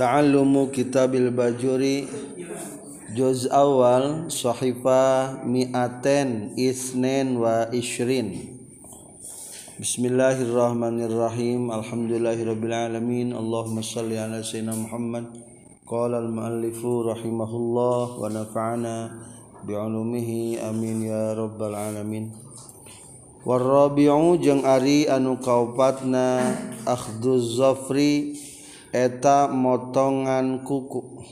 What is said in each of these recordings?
Ta'allumu Kitabil Bajuri Juz awal Sahifah Mi'aten Isnen wa Ishrin. Bismillahirrahmanirrahim. Alhamdulillahirrabbilalamin Allahumma salli ala Sayyidina Muhammad. Qala al-muallifu rahimahullah Wa nafa'ana bi'ulumihi. Amin ya rabbal alamin. Warrabi'u jeng ari anu kaupatna akhduz zafri eta motongan kuku.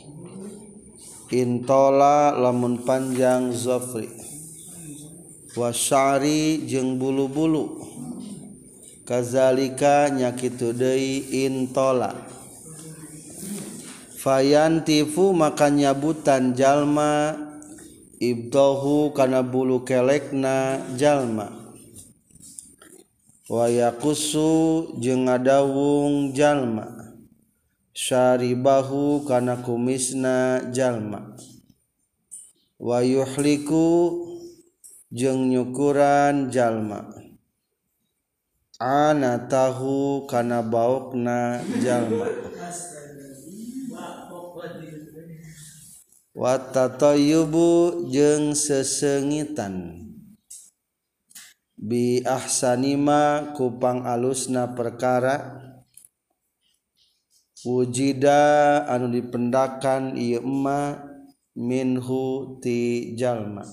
Intola lamun panjang zofri. Wasari jeung bulu-bulu. Kazalika nyakitu deui intola. Fayantifu maka nyabutan jalma. Ibdahu kana bulu kelekna jalma. Wayakusu jeung ngadawung jalma. syaribahu kana kumisna jalma. Wa yuhliku jeung nyukuran jalma. Ana tahu kana baokna jalma. Wa tatayyubu jeung sesengitan. Bi ahsanima kupang alusna perkara. wujida anu dipendakan ieu emma minhu ti jalma.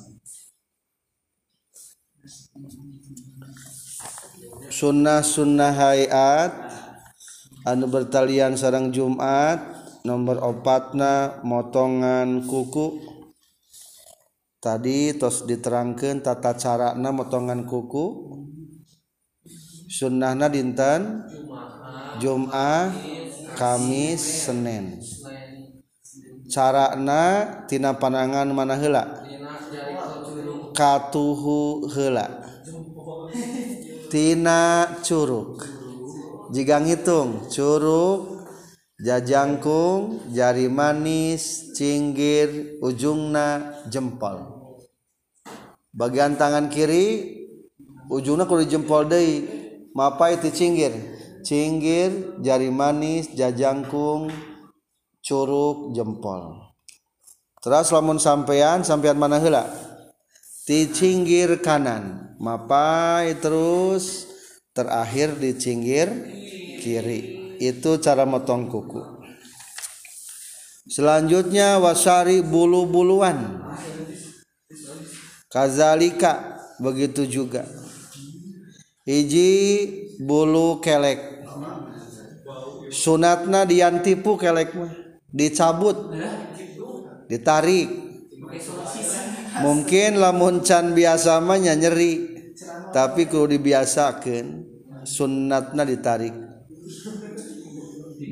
Sunnah sunnah hayat anu bertalian sarang Jumat nomor opatna motongan kuku. Tadi tos diterangkan tata carana motongan kuku. Sunnahna dinten? Jumat. Kamis Senin. Carana tina panangan mana hela katuhu hela tina curug. Jika ngitung curug jajangkung jari manis cinggir ujungna jempol. Bagian tangan kiri ujungna kudu jempol deui. Mapai ti cinggir. Cinggir jari manis jajangkung curug jempol. Terus lamun sampean sampean mana hela di cinggir kanan. Mapai terus terakhir di cinggir kiri. Itu cara motong kuku. Selanjutnya wasari bulu-buluan. Kazalika begitu juga. Hiji bulu kelek sunatna diantipu kelek mah. Dicabut. Ditarik. Mungkin lamun can biasa mah nyeri. Tapi kudu dibiasakan sunatna ditarik.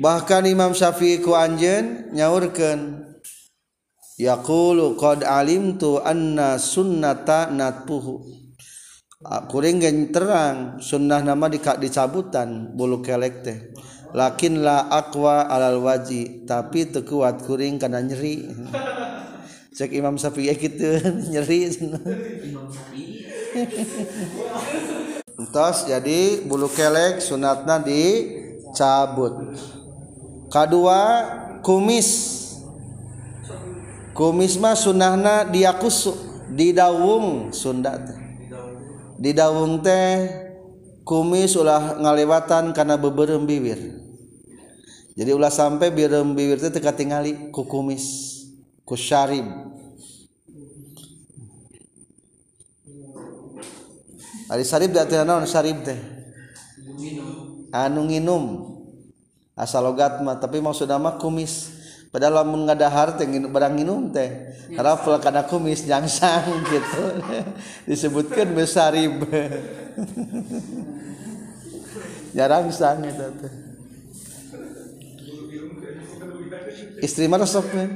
Bahkan Imam Syafi'i ku anjeun nyaurkeun yaqulu qad alimtu anna sunnata natpuhu. Kuring terang sunnah nama dicabutan bulu kelek teh lakinlah aqwa alal waji tapi teu kuat kuring kana nyeri. Cek Imam Syafi'i gitu nyeri. Entos jadi bulu kelek sunatna dicabut. Kedua kumis. Kumis mah sunahna diakusu didawung sunda teh. Didawung teh kumis ulah ngalewatan karena beberem bibir jadi ulah sampai birem bibir teh teka tingali ku kumis ku syarib. Ari sarib teh naon sarib teh? Anu nginum. Asal logat mah tapi maksud mah kumis. Padahal lamun ngadahar teh barang nginum teh rafal kana kumis jangsang gitu. Disebutkan besarib jarang sang itu teh istri mana sok men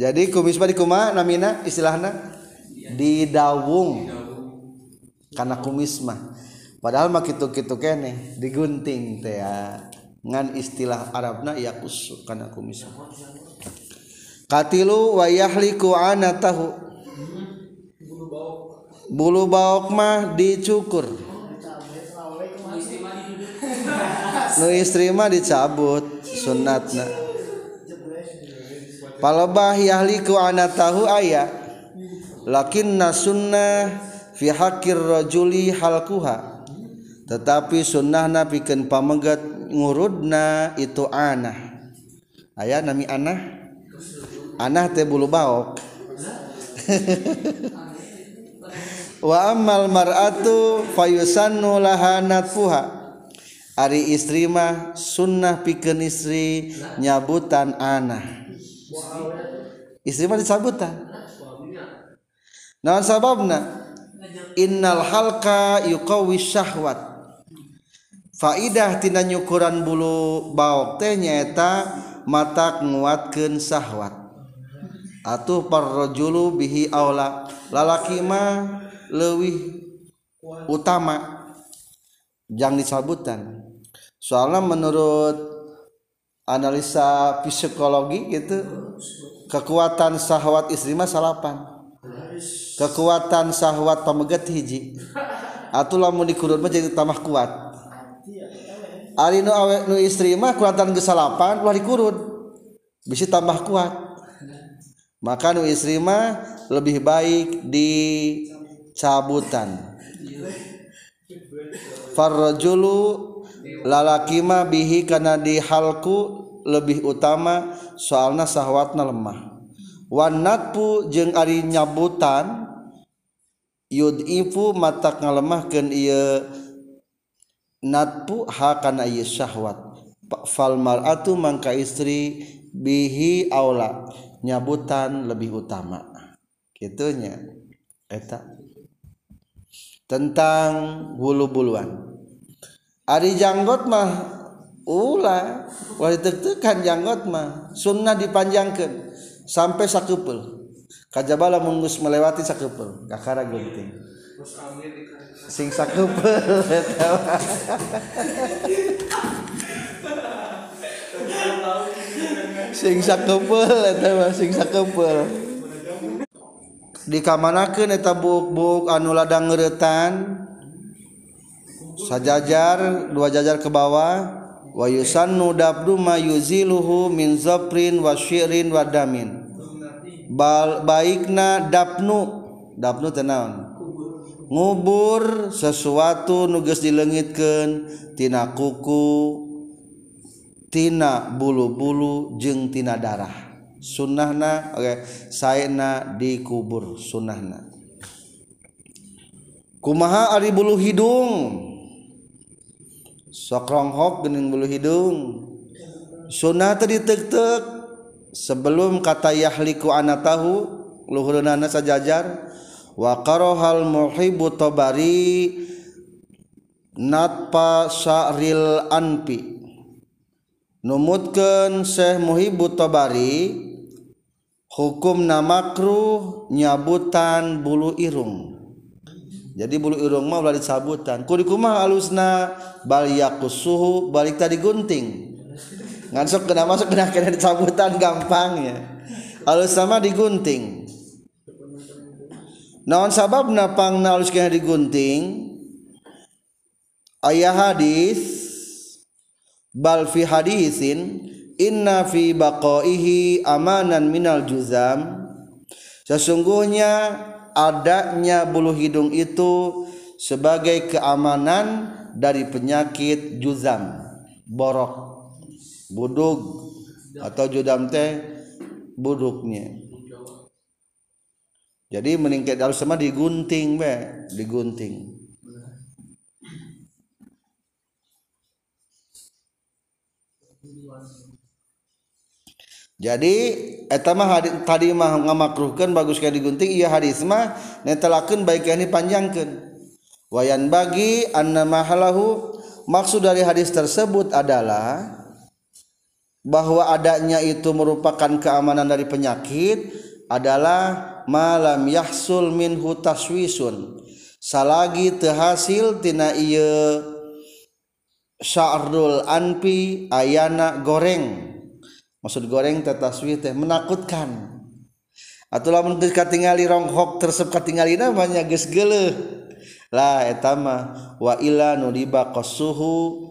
jadi kumis di kuma namina istilahna? Didawung karena kumis mah. Padahal mah kitu kitu kene digunting teh ya. Ngan istilah Arabna ya usuk karena kumis katilu wa yahliku anatahu. Bulu baok mah dicukur nu istri mah dicabut sunatna palebah yahliku ana tahu aya lakinna sunnah fi hakir rajuli halkuha tetapi sunnahna pikeun pamegat ngurudna itu anah. Aya nami anah? Anah teh bulu baok. Wa ammal mar'atu fayusannu laha natfuha. Ari istri mah sunnah pikeun istri nyabutan anah. Istri mah disabutan. Naon sababna? Innal halqa yuqawwi syahwat. Faidah tina nyukuran bulu baok teh nyaeta mata nguatkeun syahwat. Atuh parrajulu bihi aula. Lalaki mah leuwih utama. Jangan disabutan soalnya menurut analisa psikologi gitu kekuatan syahwat istri mah salapan. Kekuatan syahwat pamegat hiji. Atuh lamun dikurun mah jadi tambah kuat. Ari nu awe nu istri mah kekuatan gesalapan ulah dikurun bisa tambah kuat. Maka nu istri mah lebih baik di cabutan. Farrajulu lalakimah bihi karena dihalku lebih utama soalna sahwatna lemah. Wanatpu jeung ari nyabutan yud ifu matak ngalemahkeun ieu. Natpu ha kana ieu syahwat. Fal mar'atu mangka istri bihi aula. Nyabutan lebih utama. Kitunya eta. Tentang bulu-buluan Ari janggot mah ulah wah tek-tekan janggot mah sunnah dipanjangkan sampai sakupel kajabala munggus melewati sakupel kakara genting. Sing sakupel sing sakupel eta mah sing sakupel dikamanakeun eta buk-buk anu ladang ngeuretan sajajar dua jajar ke bawah. Wayusannu dabdu ma yuziluhu min zafrin wa syirin wa damin. Bal, baikna dapnu dapnu tenaun ngubur sesuatu nuges dilengitkan tina kuku tina bulu-bulu jeng tina darah. Sunnahna okay, saena dikubur sunnahna. Kumaha ari bulu hidung? sokronghok gening bulu hidung. Sunnah tadi tek-tek sebelum kata yahliku anak tahu luhurunana sajajar. Wa karohal muhibu tobari natpa sa'ril anpi. Numutkeun Syekh Muhibbu Tabari hukum namakruh nyabutan bulu irung. Jadi bulu irung mah ulah disabutan kudu kumaha alusna bal yaqusuhu balik tadi gunting. Ngan sok kena masuk kena kena gampang ya. Alus sama digunting. Naon sababna pangna alus kena digunting? Ayah hadis bal fi hadisin inna fi baqaihi amanan minal juzam. Sesungguhnya adanya bulu hidung itu sebagai keamanan dari penyakit juzam borok buduk atau judam teh buduknya. Jadi meningkat harus sama digunting be digunting. Jadi etama tadi mah ngamakruhkan bagus kayak digunting iya hadis mah netelakeun baik ini panjangkan wayan bagi anna mahalahu maksud dari hadis tersebut adalah bahwa adanya itu merupakan keamanan dari penyakit adalah malam yahsul minhu taswisun. Salagi tehasil tina iya sya'rul anpi ayana goreng maksud goreng teh taswih teh menakutkan. Atau lamun geus katingali ronghok tersep katingalina banyak geus geuleuh lah eta mah wa ila nudiba qasuhu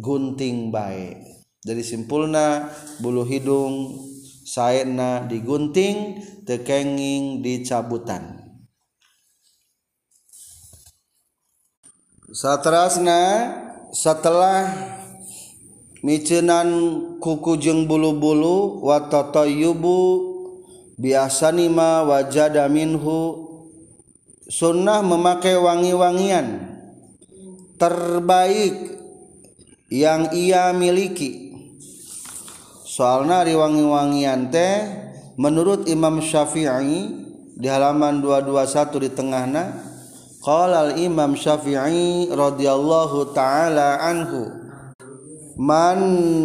gunting baik dari simpulna bulu hidung saena digunting tekenging dicabutan. Satrasna setelah micenan kuku jeng bulu-bulu watatoyubu biasa nima wajada minhu. Sunnah memakai wangi-wangian terbaik yang ia miliki. Soalna riwangi-wangian teh menurut Imam Syafi'i di halaman 221 di tengahna qala al Imam Syafi'i radhiyallahu taala anhu man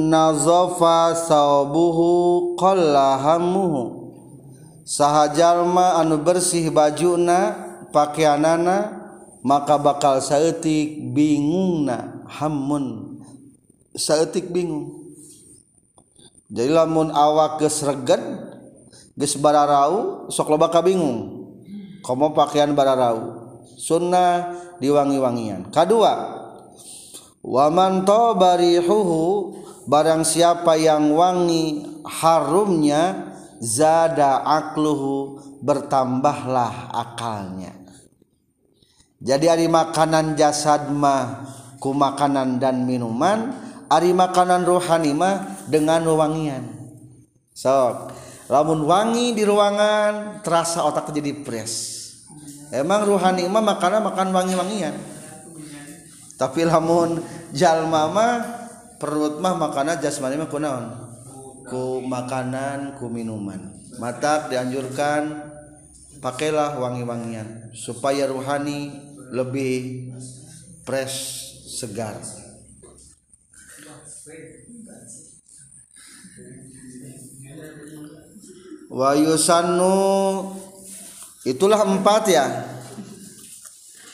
nazofa saubuhu qalla hammuhu. Sahajalma anu bersih bajuna pakaianana maka bakal saeutik bingungna hamun saeutik bingung. Jadi lamun awak geus regen geus bararau sok loba kabingung. Komo pakaian bararau sunnah diwangi-wangian. Kadua waman barihuhu barang siapa yang wangi harumnya zada akluhu bertambahlah akalnya. Jadi hari makanan jasad mah ku makanan dan minuman hari makanan rohani mah dengan wangian. Sok. Lamun wangi di ruangan terasa otak jadi pres. Emang rohani mah makanan makan wangi-wangian tapi lamun jalma mah perut mah makanan jasmani mah kunaon? Ku makanan ku minuman. Mata dianjurkan pakailah wangi-wangian supaya ruhani lebih fresh segar. Wa yusannu itulah empat ya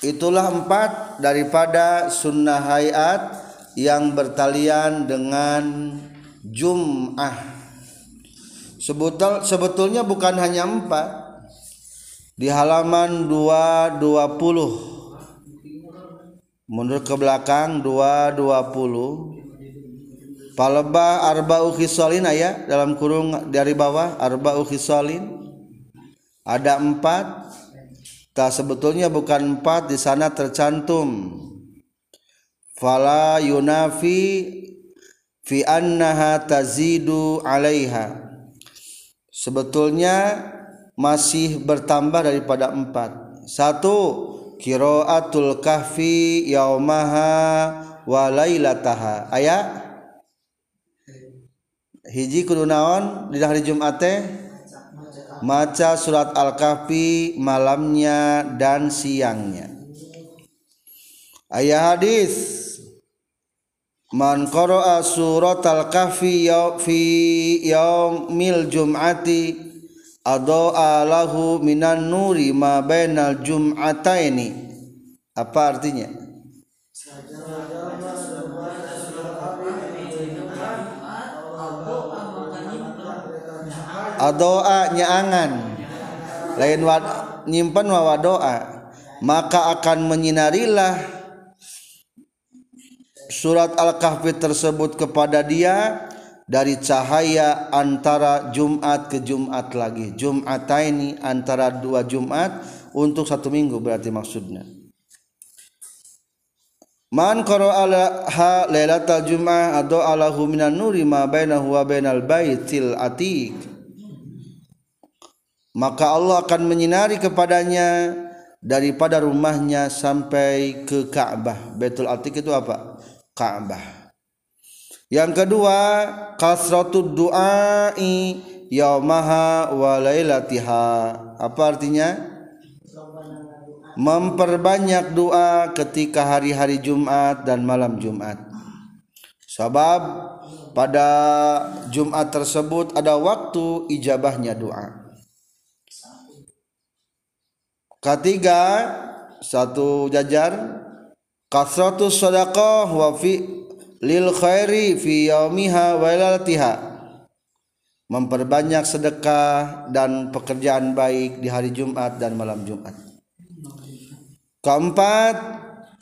itulah empat daripada sunnah hayat yang bertalian dengan Jum'ah. Sebetul, sebetulnya bukan hanya empat. Di halaman 220 mundur ke belakang 220 palebah arba'u khisalin ya dalam kurung dari bawah arba'u khisalin. Ada empat tak sebetulnya bukan empat di sana tercantum. Fala yunafi fi annaha tazidu alaiha. Sebetulnya masih bertambah daripada empat. Satu kiraatul kahfi yaumaha wa lailataha. Aya hiji kudu naon di hari Jumat teh maca surat Al-Kahfi malamnya dan siangnya. Ayat hadis. Man qara'a surat Al-Kahfi fi yaumil jum'ati adaa lahu minan nuri ma bainal jum'ataini. Apa artinya doa nyaangan. Lain wa, nyimpan wa doa maka akan menyinarilah surat al-kahfi tersebut kepada dia dari cahaya antara Jumat ke Jumat lagi. Jumat ini antara dua Jumat untuk satu minggu berarti maksudnya. Man qara'alaha lailatal jum'ah ad'a lahu minan nuri ma bainahu wa bainal baitil atiq maka Allah akan menyinari kepadanya daripada rumahnya sampai ke Ka'bah. Baitul Atiq itu apa? Ka'bah. Yang kedua, kasratud du'ai yaumaha wa lailatiha. Apa artinya? Memperbanyak doa ketika hari-hari Jumat dan malam Jumat. Sebab pada Jumat tersebut ada waktu ijabahnya doa. Ketiga satu jajar. Kasratus sadaqah wa fi lil khairi fi yaumiha wa memperbanyak sedekah dan pekerjaan baik di hari Jumat dan malam Jumat. Keempat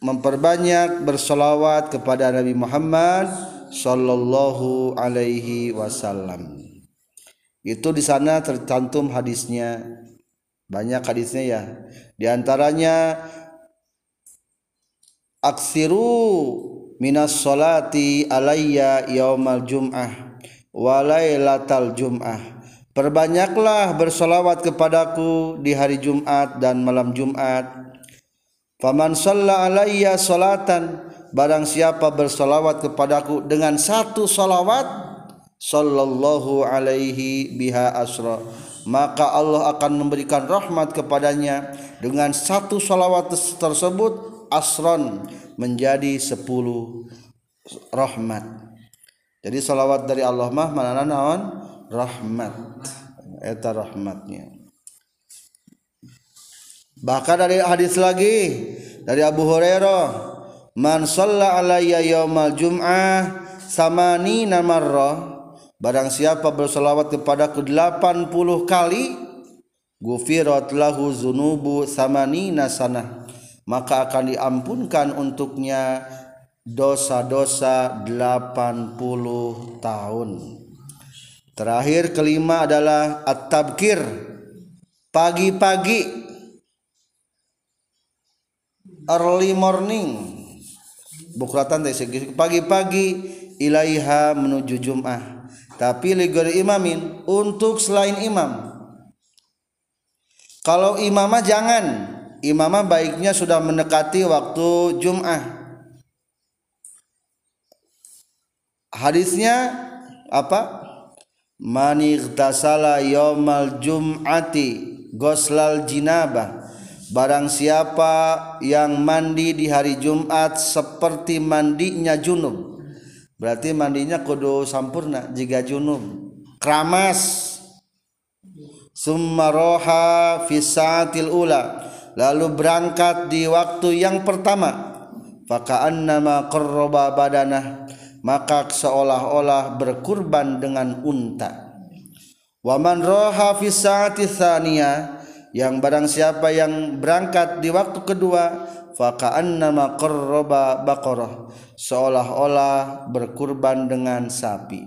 memperbanyak bersolawat kepada Nabi Muhammad Shallallahu Alaihi Wasallam. Itu di sana tercantum hadisnya banyak hadisnya ya. Di antaranya aksiru minas solati alayya yaumal jum'ah walailatal jum'ah. Perbanyaklah bersolawat kepadaku di hari Jumat dan malam Jumat. Faman shalla alayya salatan. Barang siapa bersolawat kepadaku dengan satu solawat sallallahu alaihi biha asra. Maka Allah akan memberikan rahmat kepadanya dengan satu solawat tersebut asron menjadi sepuluh rahmat. Jadi solawat dari Allah mah mana naon? Rahmat. Eta rahmatnya. Bahkan dari hadis lagi dari Abu Hurairah. Man shalla alayya yaumal jum'ah samani namarrah barang siapa bersolawat kepadaku 80 kali gufirat lahu zunubu samani nasana maka akan diampunkan untuknya dosa-dosa 80 tahun. Terakhir kelima adalah at-tabkir. Pagi-pagi. Early morning. Bukratan pagi-pagi ilaiha menuju Jum'ah tapi ligor imamin untuk selain imam. Kalau imamah jangan. Imamah baiknya sudah mendekati waktu Jum'ah. Hadisnya apa? Manigtasala yaumal jum'ati goslal jinabah. Barang siapa yang mandi di hari Jumat seperti mandinya junub Berarti mandinya kudu sampurna jika junub. Kramas. Summaroha fisatil ula. Lalu berangkat di waktu yang pertama. Faka'annama qarroba badanah. Maka seolah-olah berkurban dengan unta. Waman roha fisati thaniyah yang barang siapa yang berangkat di waktu kedua faka'annama qarraba baqarah. Seolah-olah berkurban dengan sapi.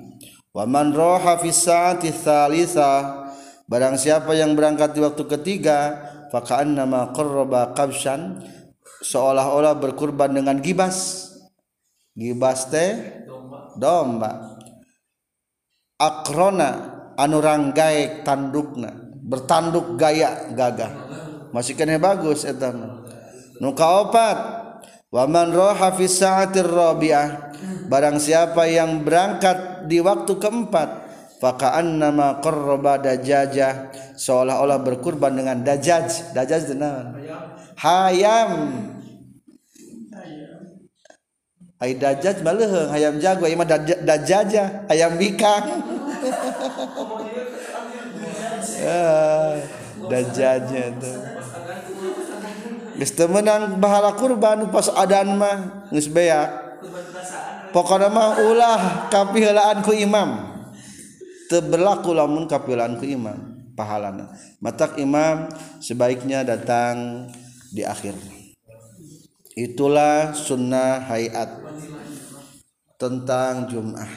Wa man roha fi saati barang siapa yang berangkat di waktu ketiga faka'annama qarraba qabshan. Seolah-olah berkurban dengan gibas. Gibas teh? Domba. Akrona anu ranggaek tandukna. Bertanduk gaya gagah. Masih kena bagus eta nuka opat waman roha fi sa'atir rabi'ah barang siapa yang berangkat di waktu keempat faka'annama qarraba dajajah. Seolah-olah berkurban dengan dajaj. Dajaj itu hayam. Ay dajaj maleuheung hayam jago. Ieu mah dajajah. Ayam bikang. Dajajnya tuh menang bahala kurban pas adan mah geus beak. Pokokna mah ulah kapihelaan ku imam. Teu berlaku lamun kapihelaan ku imam pahalana. Matak imam sebaiknya datang di akhir. Itulah sunnah hayat tentang Jum'ah.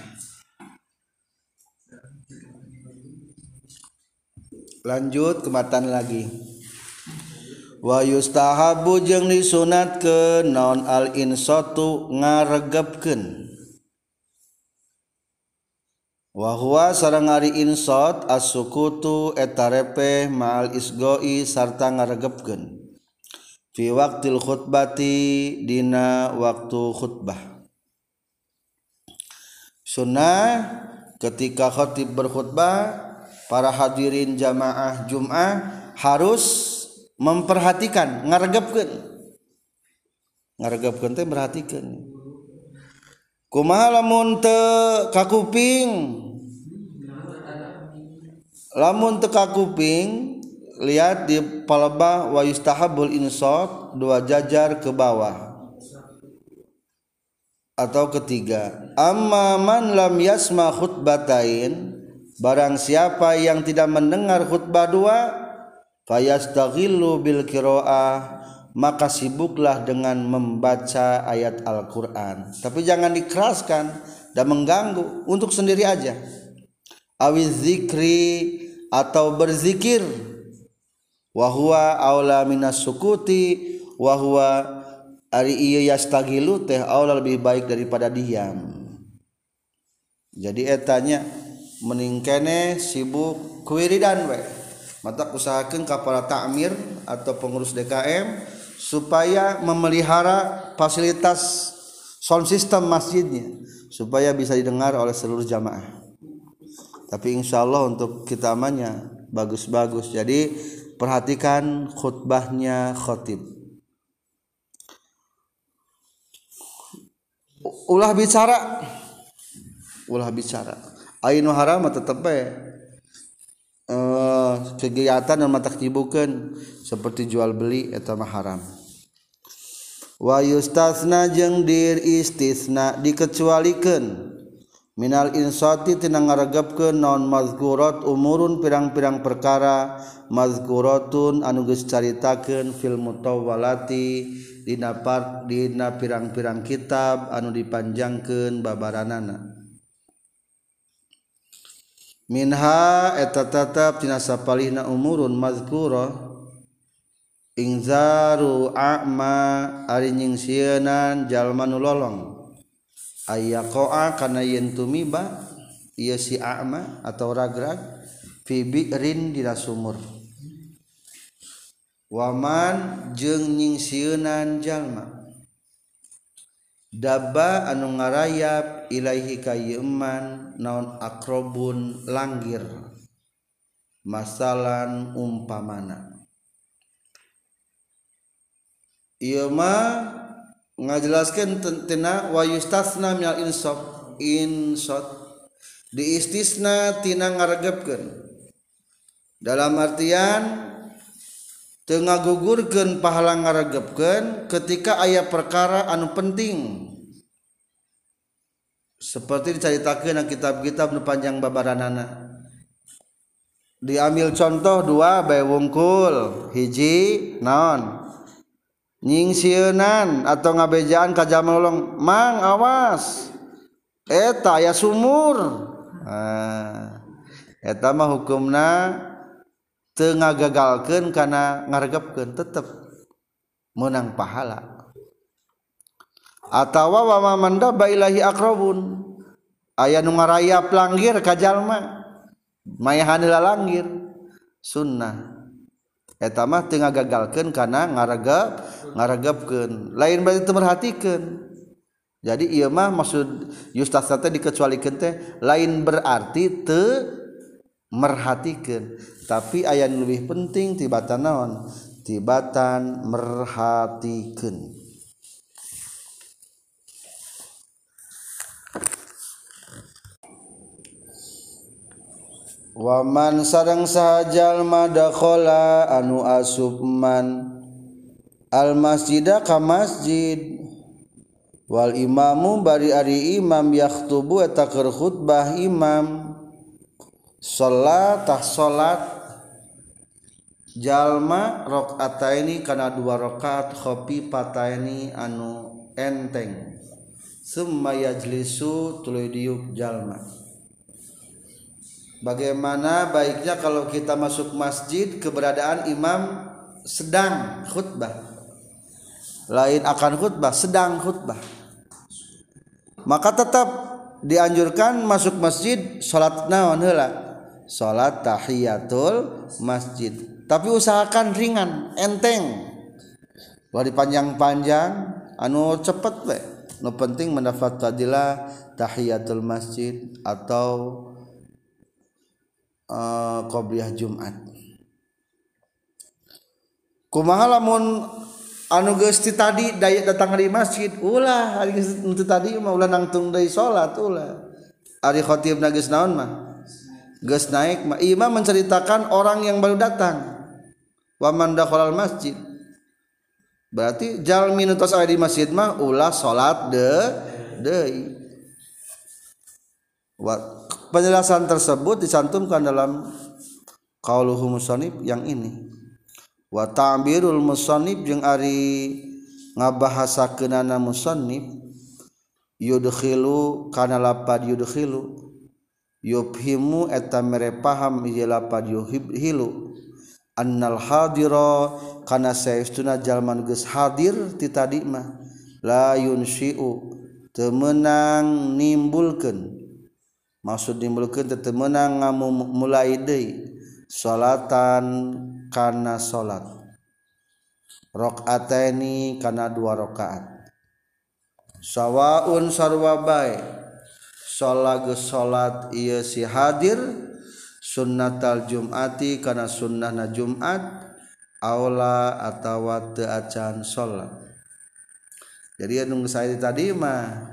Lanjut kematan lagi wayustahabu jeung disunat ke non al insotu ngaregepkeun. Wahwa sareng ari insot asukutu eta repeh ma'al isgoi sarta ngaregepkeun. Fi waqtil khutbati dina waktu khutbah. Sunnah ketika khatib berkhutbah para hadirin jamaah Jumat harus memperhatikan ngaregepkeun ngaregepkeun teh perhatikan kumaha lamun teu kakuping? Lamun teu kakuping lihat di palebah wa yustahabul insot dua jajar ke bawah. Atau ketiga amma man lam yasma khutbatain barang siapa yang tidak mendengar khutbah dua fayastaghillu bil qiraah maka sibuklah dengan membaca ayat Al-Qur'an. Tapi jangan dikeraskan dan mengganggu untuk sendiri aja. Awiz zikri atau berzikir. Wahwa aula minas sukuti wahwa ari iya yastagilu teh aula lebih baik daripada diam. Jadi etanya meningkene sibuk kuwiridan we mata usahakan kapal takmir atau pengurus DKM supaya memelihara fasilitas sound system masjidnya supaya bisa didengar oleh seluruh jamaah. Tapi insya Allah untuk kita amanya bagus-bagus. Jadi perhatikan khutbahnya khotib. Ulah bicara. Ulah bicara. Ainu haram tetap kegiatan dan mata kibukan seperti jual beli eta haram. Wayustasna jeung dir istisna dikecualikan. Minal insati tina ngaregepkeun naon mazkurat umurun pirang-pirang perkara mazkuratun anu geus caritakeun fil mutawwalati dina part dina pirang-pirang kitab anu dipanjangkeun babaranana. minha eta tetap tina sapalihna umurun mazkura. Ingzaru a'ma ari nyingsieunan jalma nu lolong. Ayyaqa'a kana yen tumiba ieu si a'ma atau ragrag fi bi'rin dina sumur. Waman jeung nyingsieunan jalma. daba anu ngarayap Ilaihi kayman naon akrobun langgir. Masalan umpamana. Ima ngajelaskan tentina wayustasna minal insaf insot diistisna tina ngaregepkeun. Dalam artian tengah gugurkan pahala ngaregepkeun ketika ayah perkara anu penting. Seperti diceritakan kitab-kitab nu panjang babaranana. Diambil contoh dua bae wungkul hiji naon? Nyingsieunan atau ngabejaan ka jamalong mang awas! Eta aya sumur. Ah, eta mah hukumna tengah gagalkan karena ngaregepkeun tetap menang pahala. Atawa wa manda bailahi akrobun ayah nu ngarayap langgir ka jalma mayahanila langgir sunnah. Eta mah teu ngagagalkeun kana ngaregep ngaregepkeun lain berarti teu merhatikeun jadi ieu mah maksud yustasna teh dikecualikeun teh lain berarti teu merhatikeun tapi aya nu lebih penting tibatan naon? Tibatan merhatikeun Waman sarang sajal madakhola anu asubman al masjidah ka masjid. Wal imamu bari ari imam yaktubu eta keur khutbah imam salat tah salat jalma rakaataini kana dua rakaat khopi pataini anu enteng summa yajlisu tuluy diuk jalma Bagaimana baiknya kalau kita masuk masjid keberadaan imam sedang khutbah. Lain akan khutbah, sedang khutbah. Maka tetap dianjurkan masuk masjid salat naon heula? Salat tahiyatul masjid. Tapi usahakan ringan, enteng. Wah panjang-panjang anu cepet we. Nu penting mendapat fadilah tahiyatul masjid atau uh, Jumat kumaha lamun anu geus ti tadi daya datang di masjid ulah hari tadi mah ulah nangtung deui salat ulah ari khatibna geus naon mah geus naik imam menceritakan orang yang baru datang. Wa man dakhalal masjid. Berarti jal minutos aya di masjid mah ulah salat de deui penjelasan tersebut dicantumkan dalam qauluhu musannif yang ini. Watabirul musonib jeung Ari ngabahasa kenana musonib yudhilu kana lapad yudhilu yufhimu eta mere paham ieu lapad yuhilu annal hadira kana saestuna jalma geus hadir ti tadi mah la yunsyiu teu meunang nimbulkeun. Maksud nimbulkeun teu meunang mulai deui salatan kana salat. Rakaataini kana dua rakaat. Sawaun sarwa bae. salat salat ieu si hadir sunnatal jumati karena sunnahna jumat aula atawa teu acan salat jadi anu saya tadi mah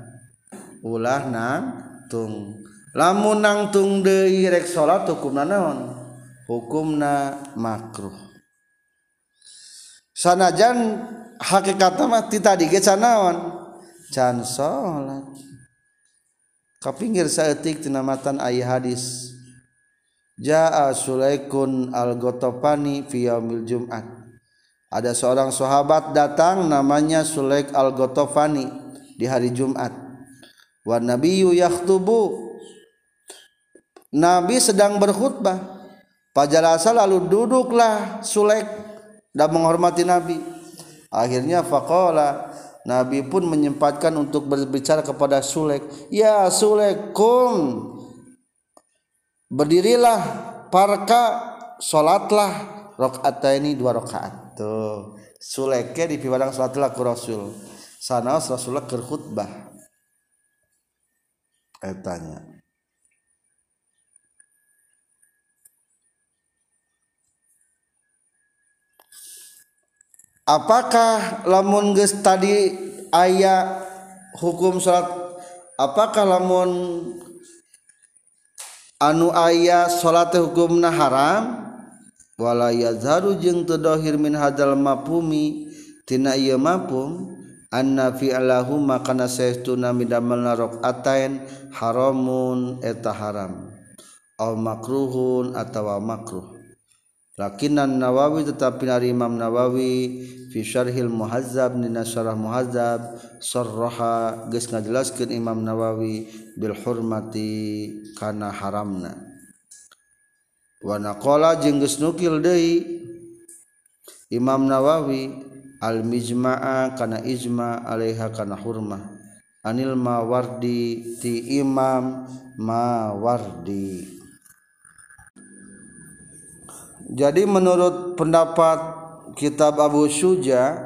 ulah nangtung lamun nangtung deui rek salat hukumna naon? Hukumna makruh. Sanajan hakikatna mah ti tadi ge can salat kapinggir saeutik tina matan ayat hadis Jaa Sulaikun al-Gotopani fi yaumil Jum'at. Ada seorang sahabat datang namanya Sulaik al-Gotopani di hari Jumat. Wa nabiyyu yakhtubu. Nabi sedang berkhutbah. Pajalasa lalu duduklah Sulaik dan menghormati Nabi. Akhirnya faqala Nabi pun menyempatkan untuk berbicara kepada Sulek. Ya Sulek, kum. Berdirilah, parka, sholatlah. Rokaat ini dua rokaat. Tuh. Suleknya di piwadang sholatlah ke Rasul. Sana Rasulullah ke khutbah. Tanya. Apakah lamun geus tadi aya hukum salat apakah lamun anu aya salat hukumna haram? Wala yazharu jeung teu dohir min hadzal mafhumi tina ieu mafhum anna fi'lahu makana saestuna midamalna raqatain haramun eta haram. Au makruhun atawa makruh. lakinan Nawawi tetapi dari Imam Nawawi fi syarhil muhazzab nina syarah muhazzab sarraha geus ngajelaskeun Imam Nawawi bil hurmati kana haramna. Wa naqala jeung geus nukil deui Imam Nawawi al mijma'a kana ijma alaiha kana hurmah. Anil mawardi ti Imam Mawardi jadi menurut pendapat kitab Abu Syuja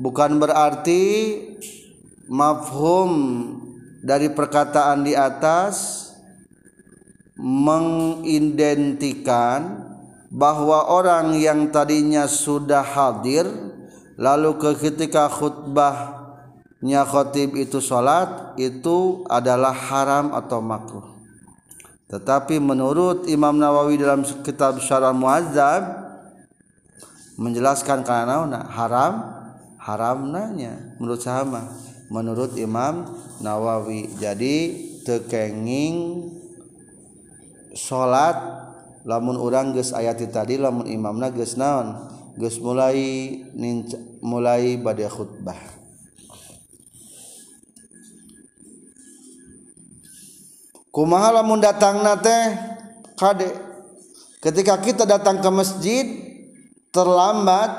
bukan berarti mafhum dari perkataan di atas mengidentikan bahwa orang yang tadinya sudah hadir lalu ke ketika khutbahnya khotib itu sholat itu adalah haram atau makruh tetapi menurut Imam Nawawi dalam kitab Syarah Muazzab menjelaskan karena haram haram nanya menurut sama menurut Imam Nawawi. Jadi tekenging salat lamun orang geus ayati tadi lamun imamna geus naon? Geus mulai mulai bade khutbah kumaha lamun datang nate kade. Ketika kita datang ke masjid terlambat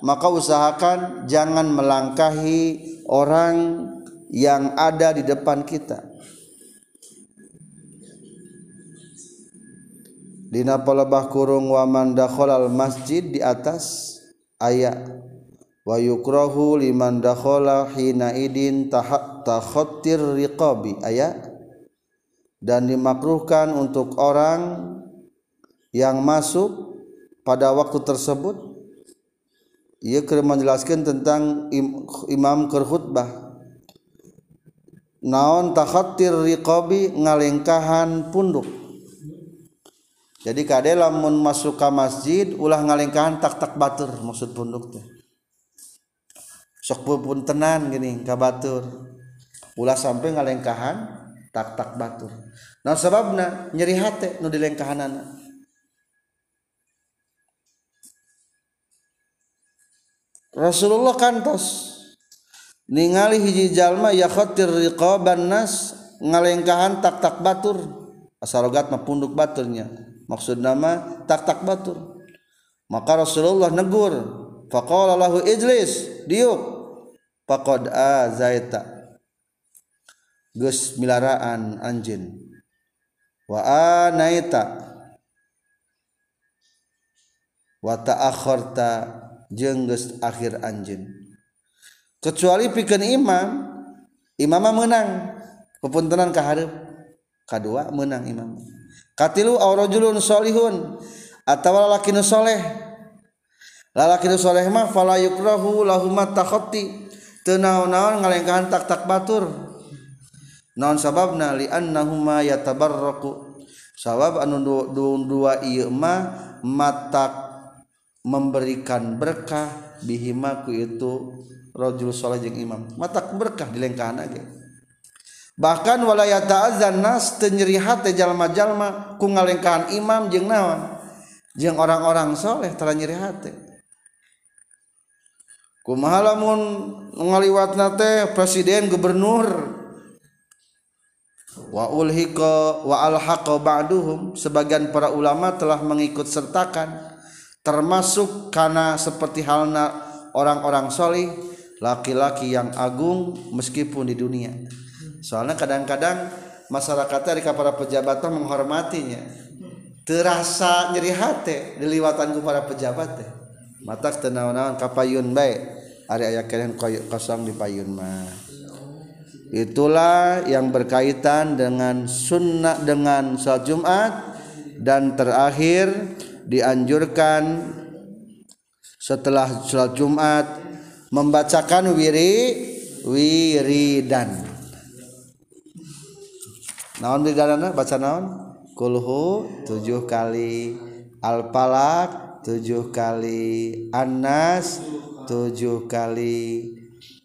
maka usahakan jangan melangkahi orang yang ada di depan kita. Dina palebah kurung wa man dakhalal masjid di atas ayat wa yukrahu liman dakhala hina idin takhattir riqabi. Ayat dan dimakruhkan untuk orang yang masuk pada waktu tersebut. Ia keur menjelaskan tentang imam kerkhutbah. Naon takhattir riqabi ngalengkahan punduk. Jadi kade lamun masuk ke masjid ulah ngalengkahan tak tak batur maksud punduk teh. Sok pun tenan gini ka batur. Ulah sampai ngalengkahan tak batur. Nah sebabna nyeri hati nu di lengkahanana Rasulullah kantos ningali hiji jalma yakhatir riqaban nas ngalengkahan tak-tak batur. Asarogat mah punduk baturnya. Maksud nama tak-tak batur. Maka Rasulullah negur faqala lahu ijlis diuk. Faqad azaita geus milaraan anjeun. Wa anaita. Wa ta'akharta jeung geus akhir anjeun. Kecuali pikeun imam imam menang. Pepuntenan ka hareup. Kadua menang imam. Katilu aw rajulun salihun atawa lalaki nu soleh. Lalaki nu soleh mah fala yukrahu lahu takhatti. Teu naon-naon ngalengkahan tak-tak batur naon sababna li annahuma yatabarraku. Sabab anu dua ieu mah matak memberikan berkah bihimaku itu rajul saleh jeung imam. Mata berkah di lengkahan aja bahkan walaya ta'azan nas teu nyeri hate jalma-jalma ku ngalengkahan imam jeung naon? Jeung orang-orang soleh tara nyeri hate kumaha lamun ngaliwatna teh presiden gubernur wa ulhiqa wa alhaqa ba'duhum. Sebagian para ulama telah mengikut sertakan termasuk karena seperti halna orang-orang solih laki-laki yang agung meskipun di dunia. Soalnya kadang-kadang masyarakatnya dari para pejabat menghormatinya. Terasa nyeri hati diliwatanku para pejabat mata tenaun-naun kapayun baik hari ayah kalian kosong di payun mah. Itulah yang berkaitan dengan sunnah dengan salat Jumat. Dan terakhir dianjurkan setelah sholat Jumat membacakan wiri wiridan. Naon bigarana baca naon? Kulhu tujuh kali al-falak tujuh kali anas tujuh kali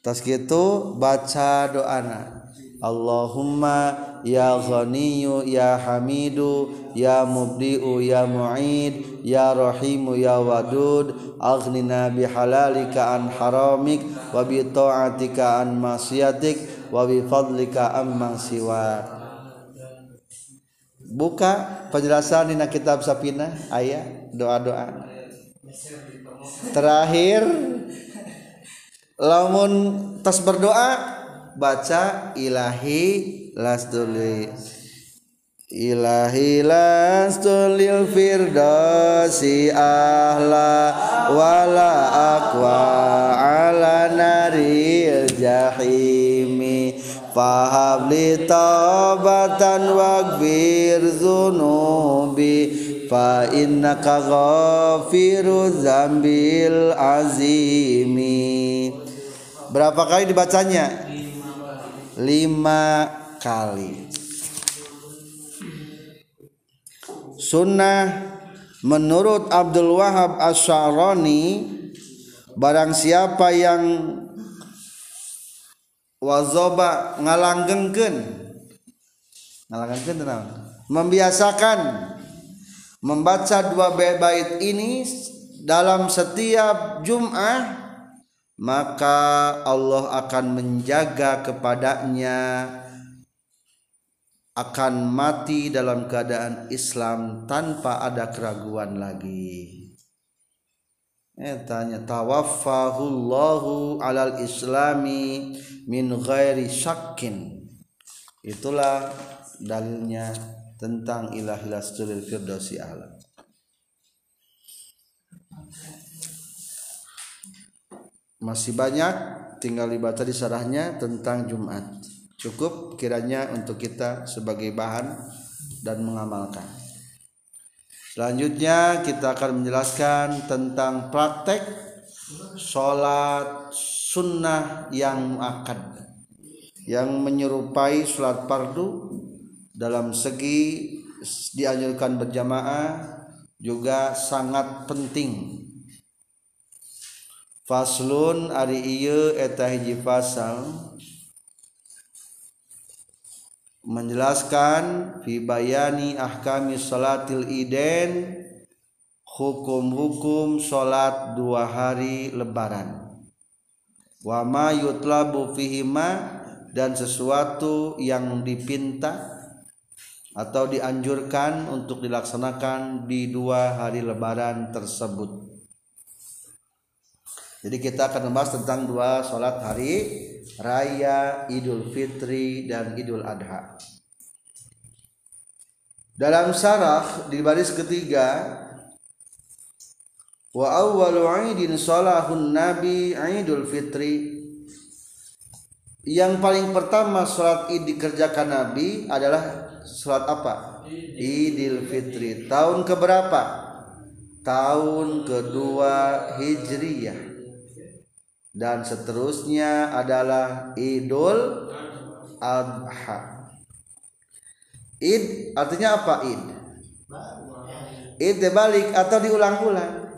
tas gitu baca doana Allahumma ya ghaniyu ya hamidu ya mubdi'u ya mu'id ya rahimu ya wadud. Aghnina bihalalika an haramik wa bi ta'atika an masyiatik wa bi fadlika amman siwa. Buka penjelasan di kitab sapina ayat doa-doa. Terakhir lamun tas berdoa baca ilahi lastuli ilahi lastulil firdausi ahla wala aqwa ala naril jahimi. Fahabli taubatan waghfir zunubi. Fa innaka ghafiru zambil azimi berapa kali dibacanya? Lima kali. Sunnah menurut Abdul Wahab Asyaroni barang siapa yang wazoba ngalanggengkeun ngalanggengkeun membiasakan membaca dua bait ini dalam setiap Jum'ah maka Allah akan menjaga kepadanya akan mati dalam keadaan Islam tanpa ada keraguan lagi. Eh tanya tawaffahullahu alal islami min ghairi syakkin. Itulah dalilnya tentang ilahilas firdausi alam. Masih banyak tinggal dibaca di sarahnya tentang Jumat. Cukup kiranya untuk kita sebagai bahan dan mengamalkan. Selanjutnya kita akan menjelaskan tentang praktek sholat sunnah yang akad yang menyerupai sholat fardu dalam segi dianjurkan berjamaah juga sangat penting faslun ari ieu eta hiji pasal menjelaskan fi bayani ahkami salatil iden hukum-hukum salat dua hari lebaran wama yutlabu fihima dan sesuatu yang dipinta atau dianjurkan untuk dilaksanakan di dua hari lebaran tersebut. Jadi kita akan membahas tentang dua sholat hari raya Idul Fitri dan Idul Adha. Dalam sarah di baris ketiga wa awwalu 'idin salahun nabi Idul Fitri yang paling pertama sholat id dikerjakan Nabi adalah sholat apa? Idul Fitri. Tahun keberapa? Tahun kedua Hijriyah. Dan seterusnya adalah Idul Adha. Id artinya apa id? Id dibalik atau diulang-ulang.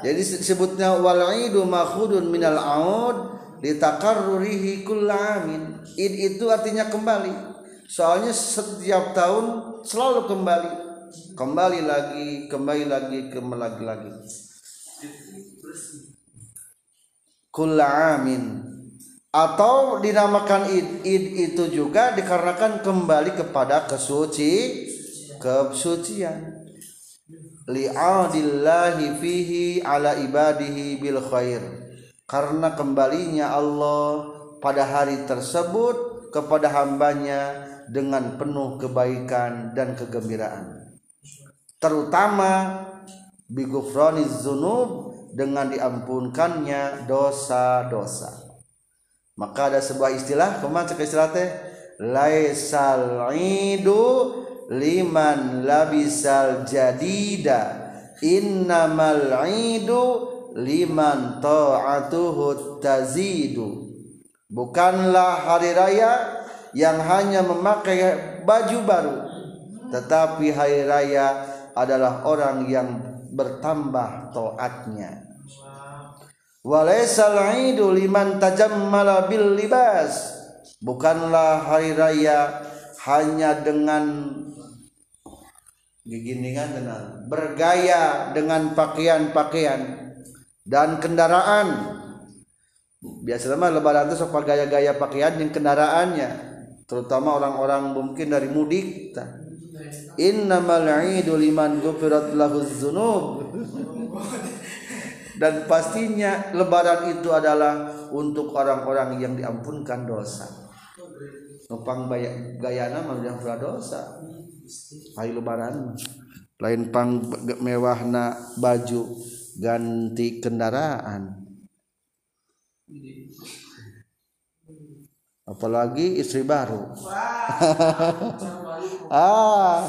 Jadi sebutnya wal idu makhudun minal aud litakarrurihi kullamin id itu artinya kembali soalnya setiap tahun selalu kembali kembali lagi kembali lagi kembali lagi lagi kullamin atau dinamakan id id itu juga dikarenakan kembali kepada kesuci kesucian. Li'adillahi fihi ala ibadihi bil khair. Karena kembalinya Allah pada hari tersebut kepada hambanya dengan penuh kebaikan dan kegembiraan. Terutama bigufroniz zunub dengan diampunkannya dosa-dosa. Maka ada sebuah istilah ke mana cek istilah teh? Laisal idu liman labisal jadida. Innamal idu liman ta'atuhu tazidu. Bukanlah hari raya yang hanya memakai baju baru tetapi hari raya adalah orang yang bertambah taatnya walaisal idu liman tajammala bil libas. Bukanlah hari raya hanya dengan giginingan dengan bergaya dengan pakaian-pakaian dan kendaraan. Biasanya mah lebaran itu sok gaya-gaya pakaian yang kendaraannya terutama orang-orang mungkin dari mudik. Innamal idu liman ghufirat lahu dzunub dan pastinya lebaran itu adalah untuk orang-orang yang diampunkan dosa. Numpang gayana mah yang dosa. Ayo lebaran. Lain pang mewahna baju ganti kendaraan. Apalagi istri baru. Ah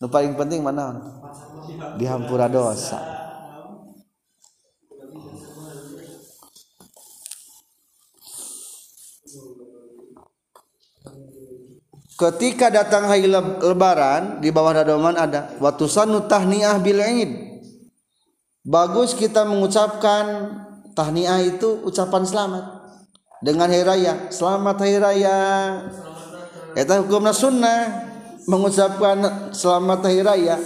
yang paling penting mana? Dihampura dosa ketika datang hari lebaran di bawah dadoman ada waktu sanu tahniah bil id bagus kita mengucapkan tahniah itu ucapan selamat. Dengan hari raya selamat hari raya. Itu hukumnya sunnah mengucapkan selamat hari raya.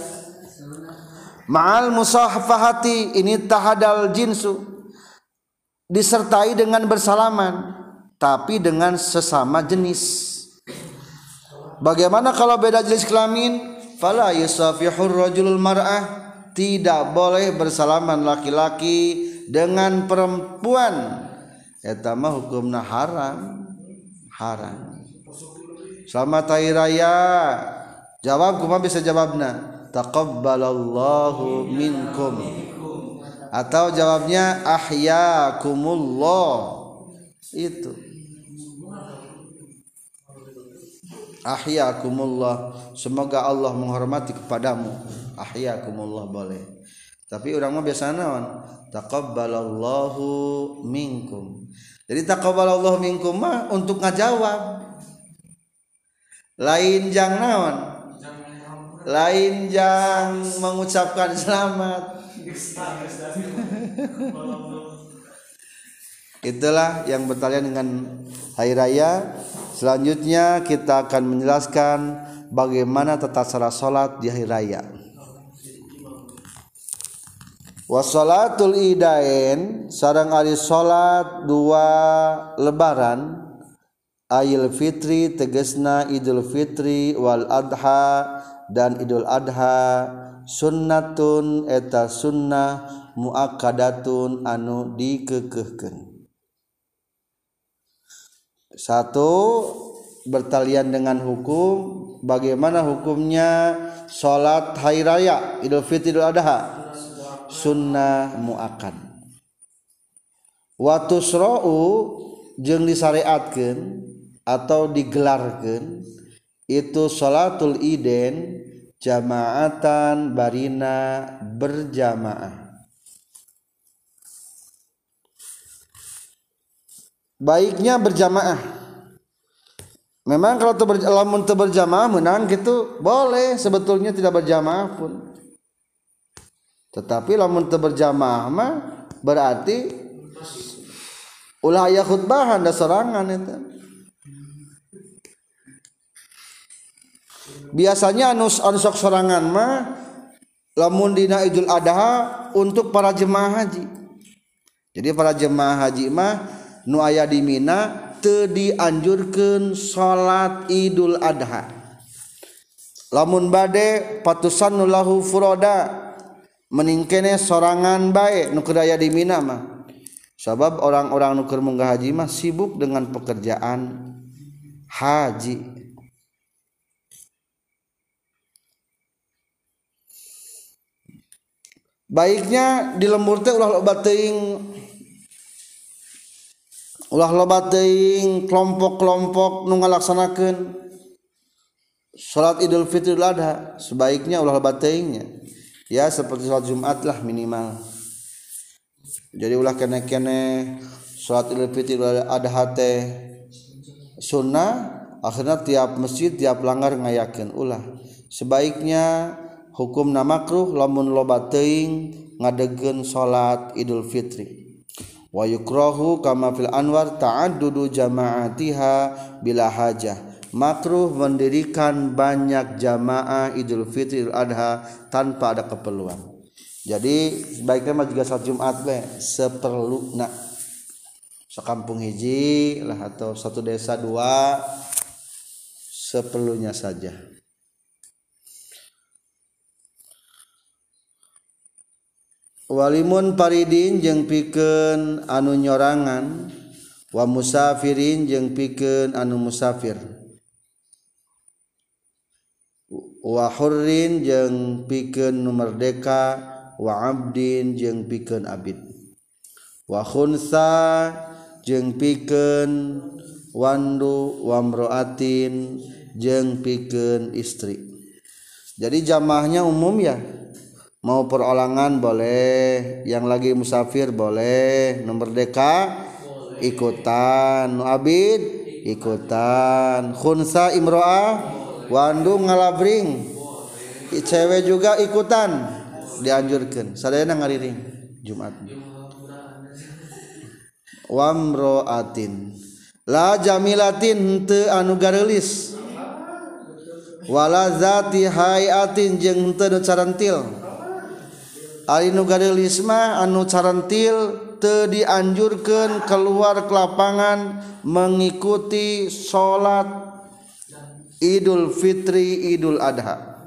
Ma'al musahafahati ini tahadal jinsu. Disertai dengan bersalaman tapi dengan sesama jenis bagaimana kalau beda jenis kelamin? Fala yusafihur rajulul mar'ah. Tidak boleh bersalaman laki-laki dengan perempuan. Eta mah hukumna haram. Haram. Selamat hari raya. Jawab kumaha bisa jawabna taqabbalallahu minkum. Atau jawabnya ahyakumullah. Itu ahyakumullah. Semoga Allah menghormati kepadamu. Ahyakumullah boleh. Tapi orang mah biasa naon? Taqabbalallahu minkum. Jadi taqabbalallahu minkum mah untuk ngajawab. Lain jang naon? Lain jang mengucapkan selamat. Itulah yang bertalian dengan hari raya selanjutnya kita akan menjelaskan bagaimana tata cara sholat di hari raya. Wasalatul idain sarang ari salat dua lebaran ayil fitri tegesna idul fitri wal adha dan idul adha sunnatun eta sunnah muakkadatun anu dikekehkeun satu bertalian dengan hukum. Bagaimana hukumnya salat hari raya idul fitri idul adha? Sunnah muakan waktu surau jeng disyariatkan atau digelarkan itu salatul iden jamaatan barina berjamaah baiknya berjamaah. Memang kalau lamun berjamaah menang gitu boleh. Sebetulnya tidak berjamaah pun. Tetapi lamun berjamaah mah berarti ulah aya khutbahan da sorangan eta biasanya anu anu sok sorangan mah lamun dina Idul Adha untuk para jemaah haji. Jadi para jemaah haji mah nu aya di Mina teu dianjurkeun salat Idul Adha. Lamun bade patusan lahu furoda meningkene sorangan baik nu kedaya di Mina mah. Sebab orang-orang nuker munggah haji mah sibuk dengan pekerjaan haji. Baiknya di lembur teh ulah loba teuing ulah loba teuing kelompok-kelompok nu ngalaksanakeun salat Idul Fitri Adha sebaiknya ulah loba teuingnya ya seperti sholat Jumat lah minimal. Jadi ulah kene-kene sholat idul fitri ada hati sunnah akhirnya tiap masjid tiap langgar ngayakin ulah. Sebaiknya hukum makruh lamun loba teuing ngadegen salat idul fitri wa yukrahu kama fil anwar ta'addudu jama'atiha bila hajah makruh mendirikan banyak jamaah Idul Fitri Idul Adha tanpa ada keperluan. Jadi sebaiknya mah juga salat Jumat we seperlu nak sekampung hiji lah atau satu desa dua seperlunya saja. Walimun Faridin jeung piken anu nyorangan wa musafirin jeung piken anu musafir. Wahurrin jeung piken numerdeka wa abdin jeung piken abid. Wahunsa jeung piken wandu wamroatin jeung piken istri. Jadi jamaahnya umum ya? Mau perolangan boleh yang lagi musafir boleh. Nomor deka ikutan. Abid ikutan. Khunsa imroah Wandung ngalabring. Cewek juga ikutan. Dianjurkan. Sadayana ngariring. Jumat. Wamroatin. La jamilatin henteu anu garelis. Wala zati hayatin jeung nu carantil Ari nugarilisma anu carantil te dianjurkan keluar ke lapangan mengikuti salat Idul Fitri Idul Adha.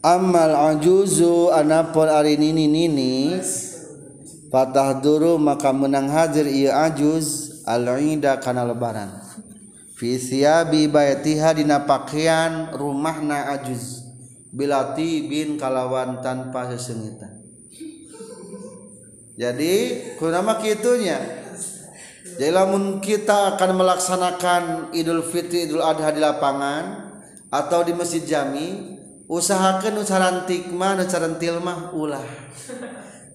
Amal ajuzu anapun ari nini nini patah duru maka menang hadir ia ajuz al-ida kana lebaran. Fi siyabi baitiha dina pakaian rumahna ajuz. bilati bin kalawan tanpa sesengitan jadi kunama kitunya jadi lamun kita akan melaksanakan Idul Fitri Idul Adha di lapangan atau di Masjid Jami usahakan ucarantik mah ucaran mah ulah.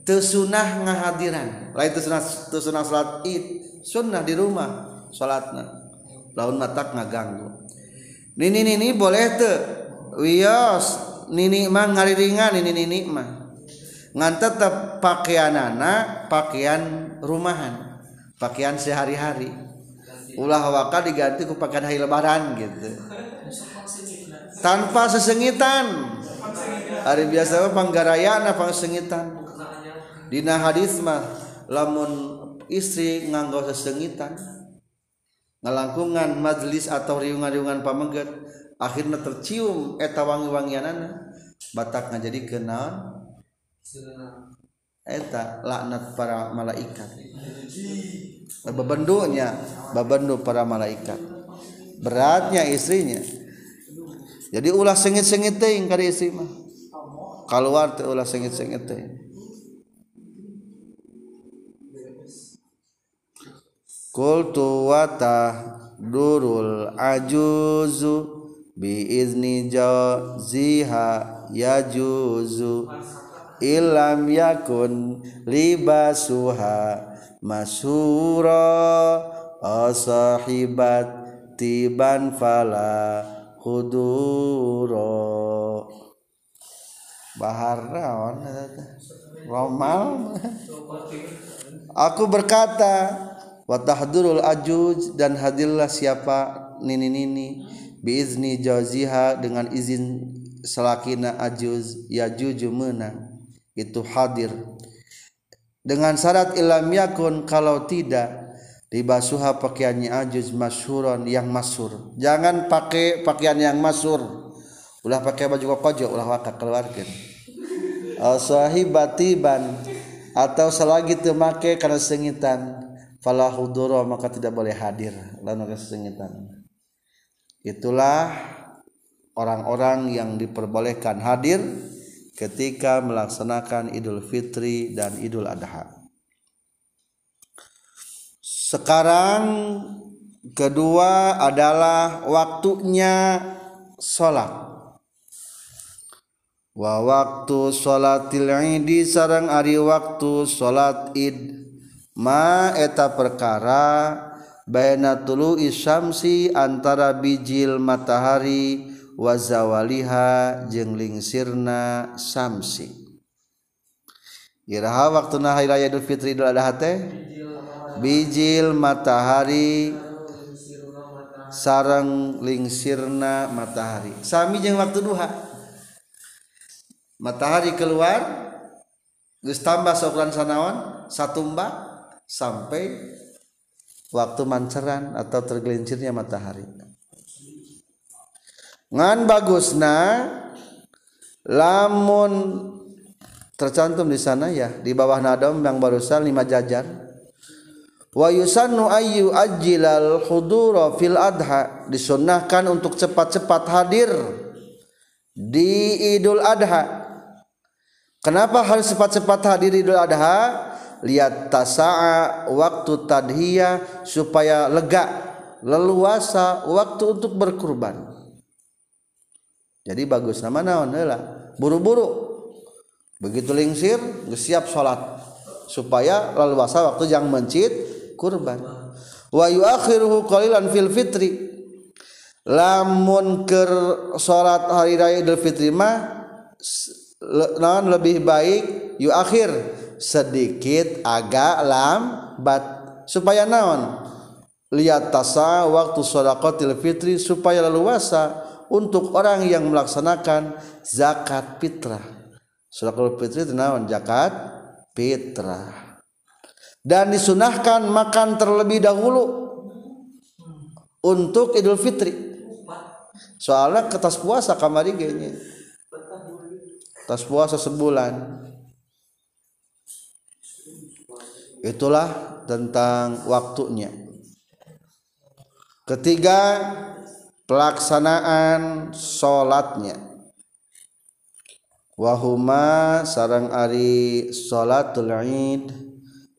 Tesunah ngahadiran. Lain tesunah tesunah salat id sunnah di rumah salatna. Laun matak ngaganggu. Nini nini boleh tuh wios nini mah ngariringan ini nini mah. Ngan tetep pakaianana pakaian rumahan pakaian sehari-hari. Ulah waka diganti ku pakaian hari lebaran gitu. Tanpa sesengitan. Hari biasa panggarayana pangsengitan. Dina hadis mah lamun istri nganggo sesengitan ngalangkungan majlis atau riungan-riungan pamengget akhirnya tercium eta wangi-wangianana Batak jadi kenal eta laknat para malaikat. Bebendunya bebendu para malaikat. Beratnya istrinya. Jadi ulah sengit-sengit teuing ka istri mah. Keluar teh ulah sengit-sengit teuing Qultu tuwata durul ajuzu. Bi izni jaziha yajuzu ilam yakun libasuha masura asahibat tiban fala huduro. Bahar naon romal? Aku berkata wa tahdurul ajuj dan hadirlah siapa nini-nini biizni jaziha dengan izin selakina ajuz yajuju menang itu hadir. Dengan syarat ilam yakun kalau tidak dibasuha pakaiannya ajuz masyhuron yang masur jangan pakai pakaian yang masur ulah pakai baju kokojo ulah waka keluarkan. Al atau selagi teu make karena sengitan fala hudura maka tidak boleh hadir. Lalu sengitan itulah orang-orang yang diperbolehkan hadir ketika melaksanakan Idul Fitri dan Idul Adha. Sekarang kedua adalah waktunya sholat. Wa waktu sholatil idi sarang ari waktu sholat id ma eta perkara baina tulu isyamsi antara bijil matahari wa zawaliha jeung lingsirna samsi Iraha waktuna hari raya Idul Fitri Idul Adha teh? Bijil matahari sarang lingsirna matahari. Sami jeung waktu duha. Matahari keluar geus tambah saukuran sanaon satumba sampai waktu manceran atau tergelincirnya matahari. Ngan bagusna lamun tercantum di sana ya di bawah nadom yang barusan lima jajar. Wa yusannu ayyu ajilal hudura fil adha disunnahkan untuk cepat-cepat hadir di Idul Adha. Kenapa harus cepat-cepat hadir di Idul Adha? Lihat tasa'a waktu tadhiyah supaya lega, leluasa waktu untuk berkurban. Jadi bagus nama naon heula? Buru-buru. Begitu lingsir siap sholat supaya lalu wasa waktu yang mencit kurban. Wa yuakhiruhu qalilan fil fitri. Lamun ker sholat hari raya idul fitri mah naon lebih baik yu akhir sedikit agak lambat supaya naon lihat tasa waktu sholatil fitri supaya leluasa untuk orang yang melaksanakan zakat fitrah. Sedekah fitri tenawan zakat fitrah. Dan disunahkan makan terlebih dahulu untuk Idul Fitri. Soalnya ketas puasa kamari gini. Tas puasa sebulan. Itulah tentang waktunya. Ketiga, pelaksanaan salatnya wahuma sarang ari salatul id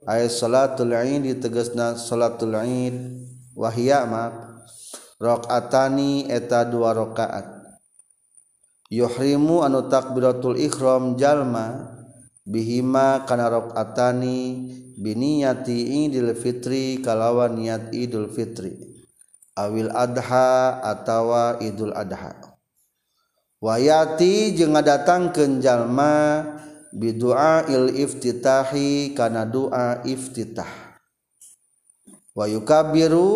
ay salatul id ditegasna salatul id wahia ma rakaatani eta dua rakaat. Yuhrimu anu takbiratul ihram jalma bihima kana rakaatani biniyati Idul Fitri kalawan niat Idul Fitri. Awil adha atawa Idul Adha. Wayati jeung ngadatang kenjalma bidua il iftitahi kana doa iftitah. Wayukabiru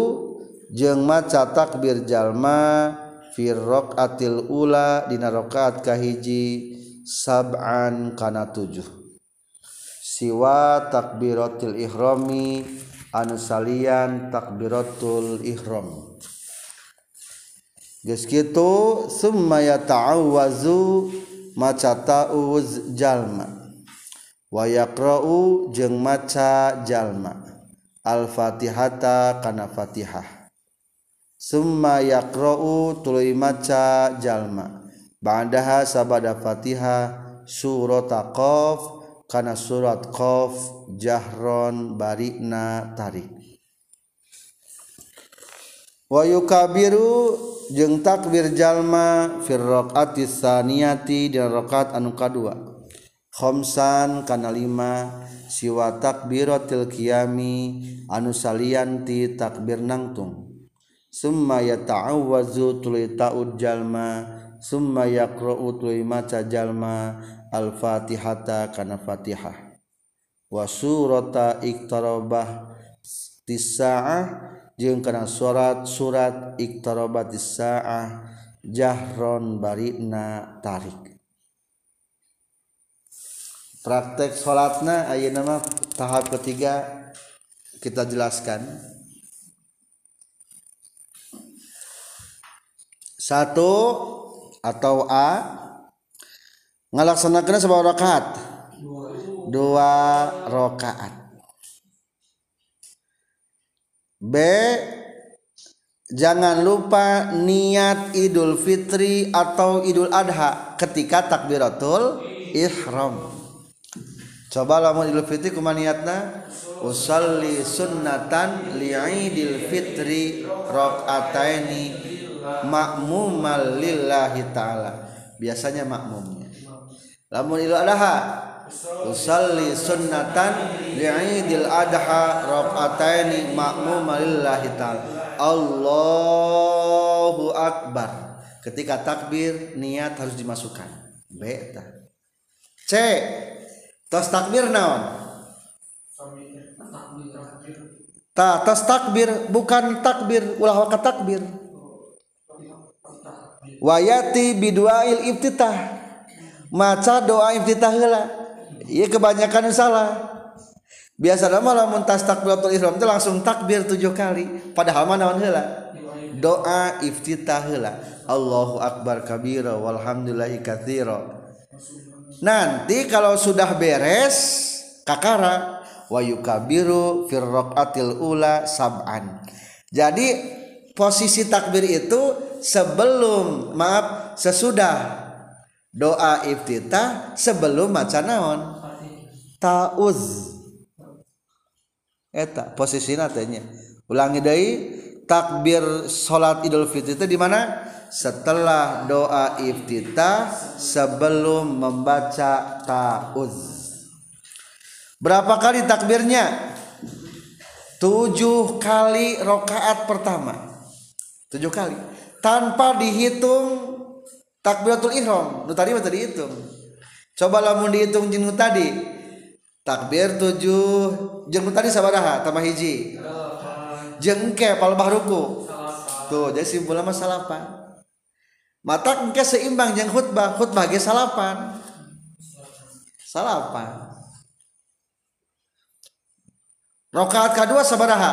jeung maca takbir jalma fir raqatil ula dina rakaat kahiji sab'an kana tujuh. Siwa takbiratul ihrami anu salian takbiratul ihram. Geus kitu summa yata'awwazu maca ta'uz jalma. Wa yaqra'u jeung maca jalma. Al-fatihata kana fatihah. Summa yaqra'u tuluy maca jalma. Ba'daha sabada fatihah surat qaf kana surat qaf jahron barina tarik. Wa yukabiru jeung takbir jalma fir raqati saniyati di rakaat anu kadua. Khamsan kana lima siwa takbiratil qiyami anu salianti takbir nangtung. Summa yata'awwazu tuluy ta'ud jalma. Summa yaqra'u tuluy maca jalma al-fatihata kana fatihah. Wa surata iktarabah tisaah jeung kana surat surat iktarabat tisaah jahron barina tarik. Praktek salatna ayeuna mah tahap ketiga kita jelaskan. Satu atau A ngalaksanakan sebuah rakaat? Dua rakaat. B jangan lupa niat Idul Fitri atau Idul Adha ketika takbiratul ihram. Coba lamun Idul Fitri kumaha niatna? Usalli sunnatan li'idil fitri rakaataini makmumal lillahi ta'ala. Biasanya makmumnya lamun ilu adha usalli sunnatan li'idil adha raqataini makmumal lillahi ta'ala. Allahu akbar. Ketika takbir niat harus dimasukkan. Beta C tos takbir naon? Ta tos takbir bukan takbir ulah wakat takbir. Wayati biduail iftitah maca doa iftitah heula ieu kebanyakan salah. Biasa nama lamun tas takbiratul ihram itu langsung takbir tujuh kali. Padahal mana naon heula doa iftitah heula Allahu akbar kabira walhamdulillahi katsira. Nanti kalau sudah beres kakara. Wa yukabiru fir raqatil ula sab'an. Jadi posisi takbir itu sebelum maaf sesudah doa iftitah sebelum maca naon? Tauz. Eta posisi natanya ulangi deui takbir salat Idul Fitri itu di mana? Setelah doa iftitah sebelum membaca tauz. Berapa kali takbirnya? Tujuh kali rokaat pertama. Tujuh kali. Tanpa dihitung takbiratul ihram. Nu tadi mah tadi hitung coba lamun dihitung jeung tadi. Takbir tujuh. Jeung tadi sabaraha? Tambah hiji. Jeung engke palebah ruku. Tuh jadi simpulna mah salapan. Mata engke seimbang jeung khutbah. Khutbah ge salapan. Salapan. Rakaat kedua sabaraha?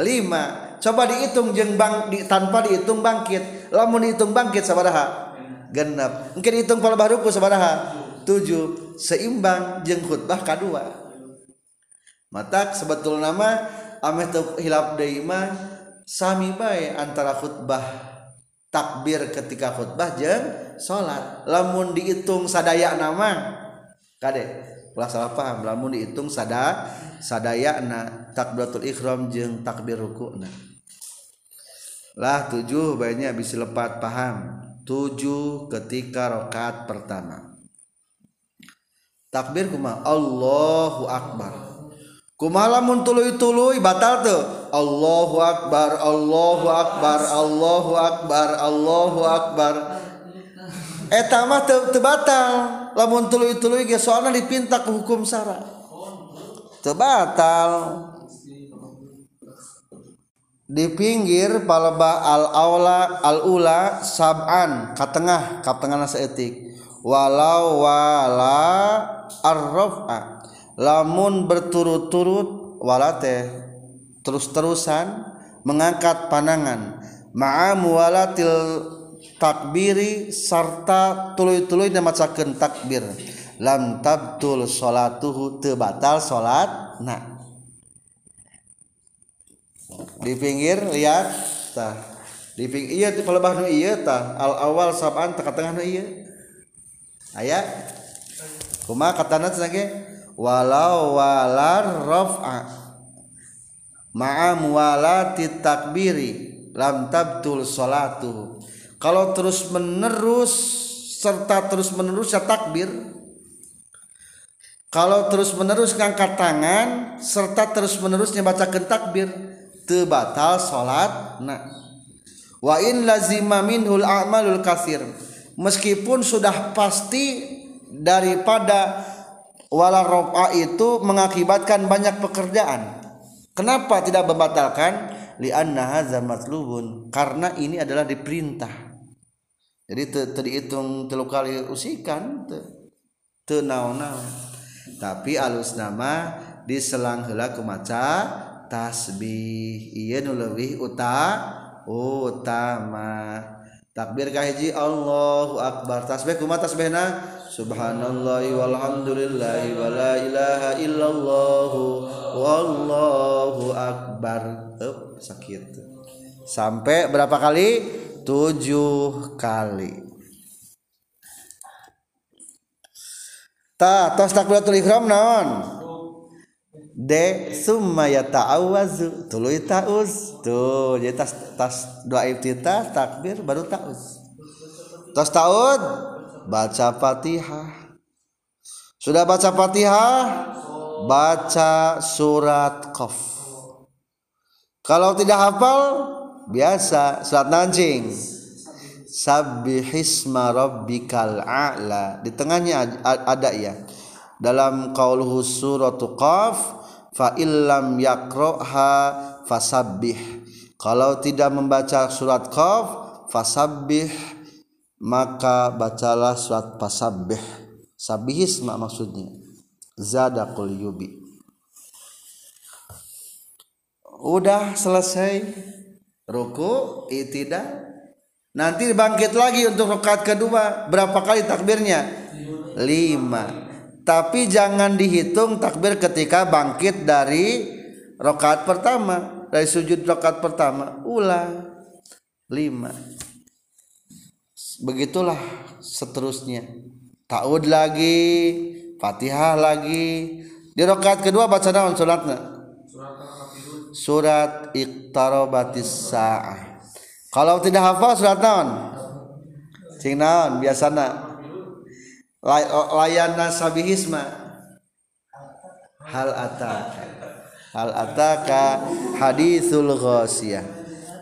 Lima. Coba dihitung jeng bang di, tanpa dihitung bangkit lamun dihitung bangkit sabaraha? Genap mungkin dihitung pola baruku sabaraha? Tujuh. Seimbang jeng khutbah kedua. Mata sebetul nama ameh hilap deima sami bae antara khutbah takbir ketika khutbah jeng salat. Lamun dihitung sadaya nama. Kade ulah salah paham. Lamun dihitung sada sadaya na takbiratul ikhram jeng takbir rukuna lah tujuh banyak bisa lepat paham? Tujuh ketika rokat pertama. Takbir kuma Allahu Akbar. Kuma lamun tuluy tuluy batal tuh. Allahu Akbar Allahu Akbar Allahu Akbar Allahu Akbar. Eta mah teu batal. Lamun tuluy tuluy ge soalna dipinta ku hukum sara. Teu batal di pinggir paleba al-aula al-ula sab'an ka tengah ka tengahna saeutik walau wala arrafa lamun berturut-turut wala teh terus-terusan mengangkat panangan ma'a muwalatil takbiri sarta tuluy-tuluy macakeun takbir. Lam tabtul salatuhu teu batal salatna di pinggir lihat tah. Di pinggir iya di pelebah nu iya tah. Al awal saban tengah tengah nu iya. Aya? Kumaha katana cenah walau walar raf'a ma'a muwalati takbiri lam tabtul salatu. Kalau terus menerus serta terus menerus ya takbir. Kalau terus menerus ngangkat tangan serta terus menerusnya bacakan takbir tebatal salat nah wa in lazima minhul a'malul kasir meskipun sudah pasti daripada wala itu mengakibatkan banyak pekerjaan Kenapa tidak membatalkan? Lianna hadza matlubun. Karena ini adalah diperintah. Jadi terhitung telu kali usikan teu naon-naon. Tapi alus nama diselang heula ku maca tasbih. Ieu nu leuwih uta utama. takbir kahiji Allahu akbar. Tasbih kumaha tasbihna? Subhanallahi walhamdulillahi wala ilaha illallah wallahu akbar. Up sakit. Sampai berapa kali? Tujuh kali. Ta tos takbiratul ihram naon de summa yata'awazu tuluy ta'uz tuh jadi tas tas doa iftitah takbir baru ta'uz. Tas ta'ud baca Fatihah. Sudah baca Fatihah? Baca surat Qaf. Kalau tidak hafal biasa surat nancing Sabbihisma rabbikal a'la. Di tengahnya ada ya. Dalam qauluhu suratul Qaf fa illam yakroha fasabbih. Kalau tidak membaca surat qaf fasabbih. Maka bacalah surat fasabbih. Sabihisma maksudnya. Zadaqul yubi. Udah selesai ruku itida. Nanti bangkit lagi untuk rakaat kedua. Berapa kali takbirnya? Lima tapi jangan dihitung takbir ketika bangkit dari rokaat pertama dari sujud rokaat pertama. Ulang. Lima. Begitulah seterusnya. Taud lagi fatihah lagi. Di rokaat kedua baca naon suratnya surat iqtarabatis sa'ah. Kalau tidak hafal surat naon? Sing naon? Biasana layana sabihisma hal ataka. Hal ataka hadithul ghasiyah.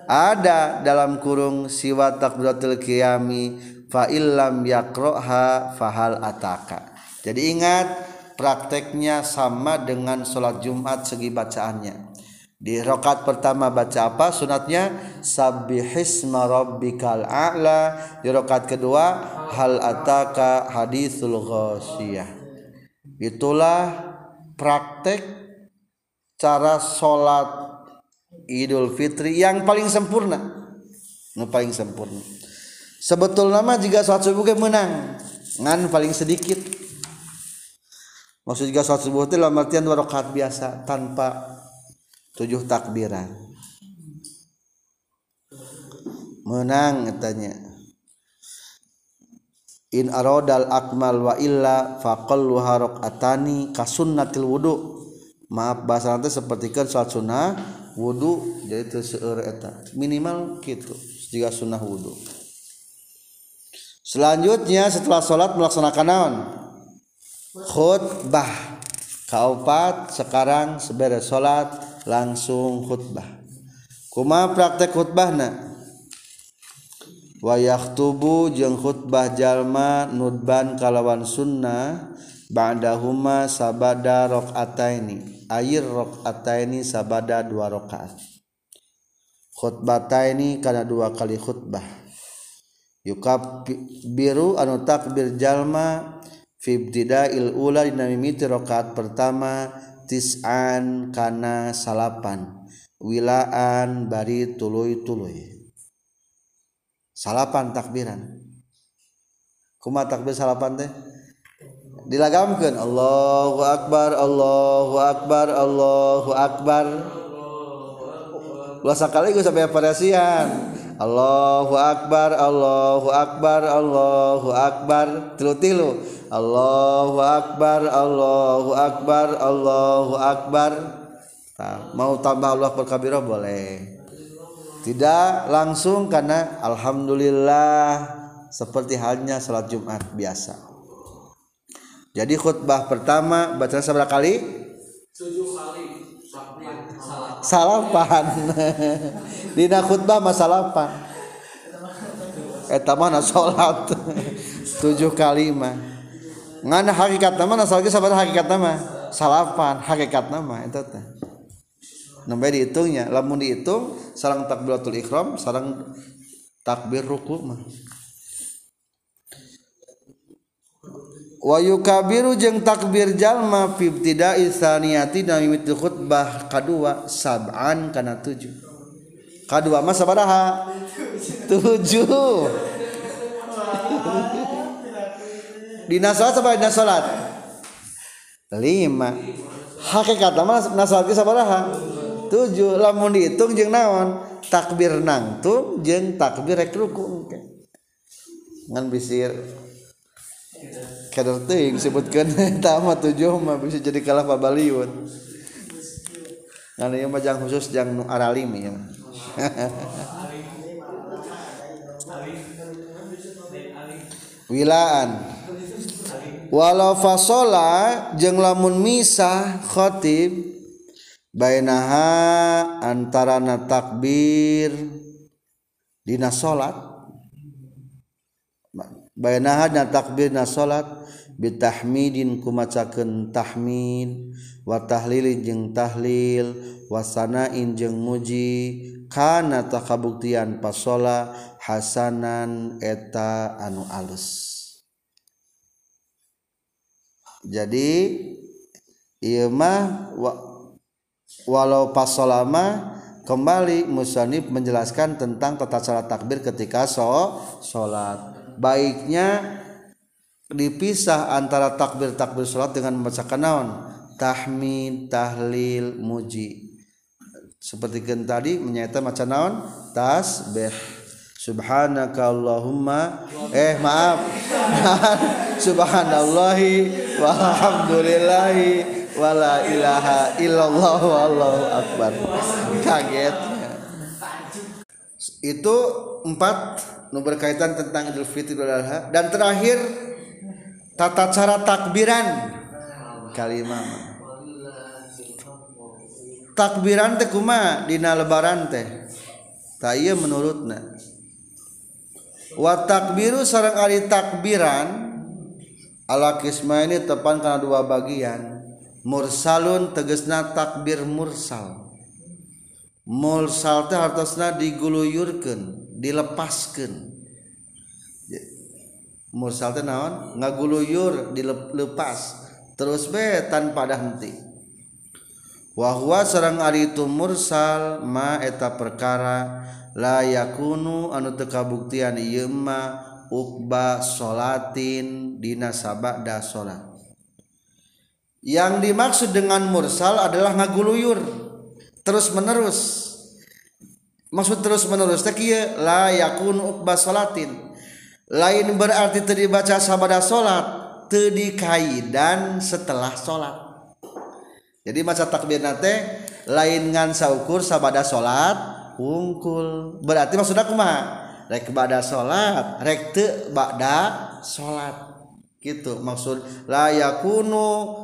Ada dalam kurung siwa takbiratul qiyami fa illam yakroha fahal ataka. Jadi ingat prakteknya sama dengan sholat Jumat segi bacaannya di rokat pertama baca apa? Sunatnya sabbihisma rabbikal a'la. Di rokat kedua hal ataka hadithul ghasyiyah itulah praktek cara sholat idul fitri yang paling sempurna. Yang paling sempurna. Sebetulnya mah jika sholat subuh menang ngan paling sedikit. Maksud jika sholat subuh itu dalam artian dua biasa tanpa tujuh takbiran. Menang katanya. In arodal akmal wa illa faqallu atani kasunnatil wudu. Maaf bahasa nanti seperti kan salat sunnah wudu jadi itu eta. Minimal gitu jika sunnah wudu. Selanjutnya setelah sholat melaksanakan naon? Khutbah. Kaopat sekarang seberes sholat langsung khutbah. Kuma praktek khutbahna? Wayah tubuh jeung khutbah jalma nudban kalawan sunnah ba'dahuma sabada rakaataini air rakaataini sabada dua rokaat khutbataini karena dua kali khutbah. Yukab biru anu takbir jalma fi ibtidail ula dinamimiti rokaat pertama tis'an kana salapan. Wilaan bari tuluy-tuluy. Salapan takbiran. Kuma takbir salapan teh? Dilagamkeun. Allahu Akbar Allahu Akbar Allahu Akbar. Ulah sekali gue sampai variasian Allahu akbar Allahu akbar Allahu akbar. Tilu tilu Allahu akbar Allahu akbar Allahu akbar. Nah, mau tambah Allah akbar kabirah boleh. Tidak langsung karena alhamdulillah seperti halnya salat Jumat biasa. Jadi khutbah pertama baca seberapa kali? Tujuh kali. Salapan dina khutbah mah salapan eta mah salat tujuh kali mah ngan hakikat nama nasal sabar hakikat nama. Salapan hakikat nama itu teh. Nampak dihitungnya lamun dihitung sarang takbiratul ikhram sarang takbir ruku mah. Wa yukabiru jeung takbir jalma fi ibtida'i tsaniyati na mimiti khutbah kadua sab'an kana tujuh kadua mah sabaraha tujuh. Dina salat apa dina salat lima. Hakikat mah na salat sabaraha tujuh. Lamun dihitung jeung naon? Takbir nangtung jeung takbir rek ruku. Ngan bisir. Kader ting sebutkan tama tujuh mah bisa jadi kalah pabaliun ngan ieu mah jang khusus jang nu aralim ya wilaan. Walau fasola jeung lamun misah khotib bainaha antara takbir dina salat bainaha takbir na salat bitahmidin kumacaken tahmin watahlilin jeung tahlil wasanain jeung muji kana takabuktian pasola hasanan eta anu alus. Jadi ieu mah walau pasolama kembali musanib menjelaskan tentang tata cara takbir ketika so, salat baiknya dipisah antara takbir takbir salat dengan membacakan naon? Tahmid tahlil muji. Seperti kan tadi menyata macam naon? Tasbih. Subhanaka allahumma. Eh maaf. Subhanallahi walhamdulillahi wala ilaha illallah wallahu akbar. Kaget. Itu empat berkaitan tentang Idul Fitri dan terakhir tata cara takbiran. Kalimat takbiran teh kuma dina lebaran teh. Tak iya menurutna. Wa takbiru sarang ari takbiran ala kisma ini tepan karena dua bagian. Mursalun tegesna takbir mursal. Mursal teh hartosna diguluyurkan dilepaskan mursal teh naon? Ngaguluyur dilepas terus be tanpa ada henti wahwa sarang ari itu mursal ma eta perkara la yakunu anu teu kabuktian ieu ma ukba salatin dina sabada salat yang dimaksud dengan mursal adalah ngaguluyur. Terus menerus. Maksud terus menerus tak iya la yakun ukba salatin lain berarti tadi baca sabada salat tadi kaidan setelah salat. Jadi maca takbir nate lain ngan saukur sabada salat wungkul. Berarti maksudnya kumaha? Rek bada salat rek teu bada salat. Gitu maksud. La yakunu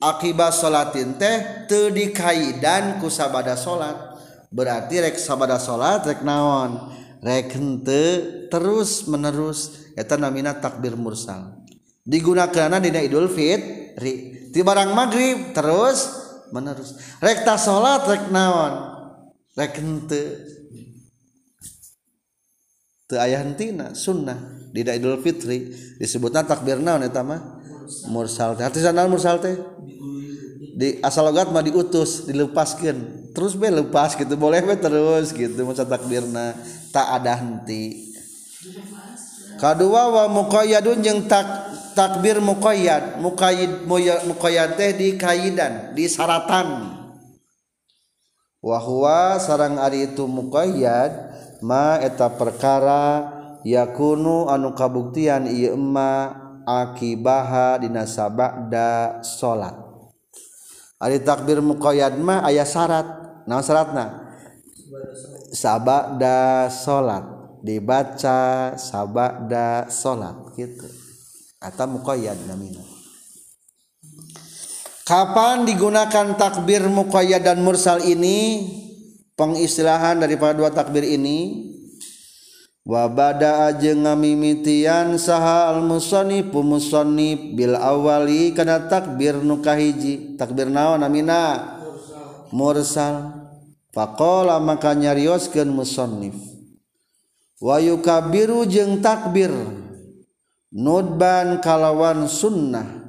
akibat salatin teh teu dikaidan ku sabada salat. Berarti rek sabada salat rek naon? rekente terus menerus. Eta namina takbir mursal. Digunakan dina idul fitri. Di barang maghrib terus menerus. Rekta salat rek naon? Rek henteu teu aya hentina sunnah di idul fitri. Disebutna takbir naon eta mah? Mursal teh. Artisan mursal teh? Di asal logat mah diutus dilepaskeun. terus be lepas gitu boleh be terus gitu maca takbirna tak ada henti. Kedua wa muqayyadun jeung tak takbir muqayyad muqayyid muqayyad teh di kaidan di saratan. Wa huwa sarang ari itu muqayyad ma eta perkara yakunu anu kabuktian ieu emma akibaha dina sabada salat ari takbir muqayyad mah aya syarat. Naon syaratna sabada salat dibaca sabada salat gitu. Atau muqayyad namina. Kapan digunakan takbir muqayyad dan mursal ini? Pengistilahan daripada dua takbir ini. Wabada aja ngamimitian saha al musannif musannif bil awali kana takbir nu kahiji. Takbir naon amina mursal faqala maka nyarioskeun musannif. Wa yukabiru jeung takbir nudban kalawan sunnah.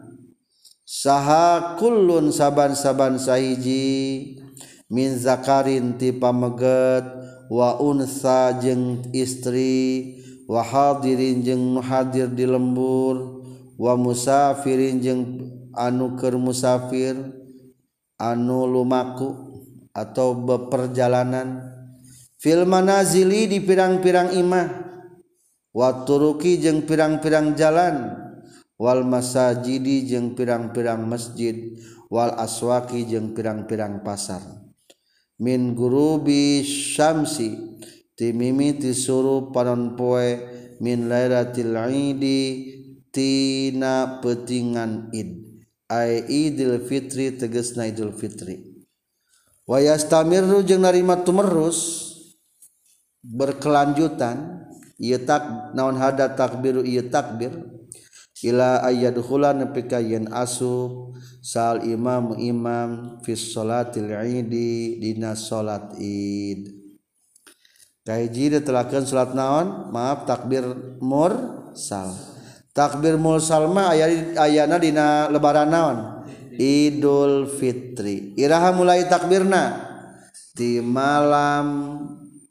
Saha kullun saban-saban sahiji min zakarin ti pameget wa unsa jeung istri wa hadirin jeung hadir di lembur wa musafirin jeung anu keur musafir. Anu lumaku atau beperjalanan. Fil manazili di pirang-pirang imah. Wa turuki jeung pirang-pirang jalan. Wal masajidi jeung pirang-pirang masjid. Wal aswaki jeung pirang-pirang pasar. Min gurubi syamsi. Ti mimiti suruh panon poe. Min lairatil idi tina petingan id ai idul fitri tegesna idul fitri. Wa yastamirru jeung narima tumerus berkelanjutan ieu tak naon hada takbiru ieu takbir ila ayyadkhula nepi ka yen asub sal imam imam fi salatil idi dina salat id kahiji ditelakeun salat naon? Maaf takbir mursal takbir musalma aya ayana dina lebaran naon? Idul Fitri. Iraha mulai takbirna? Di malam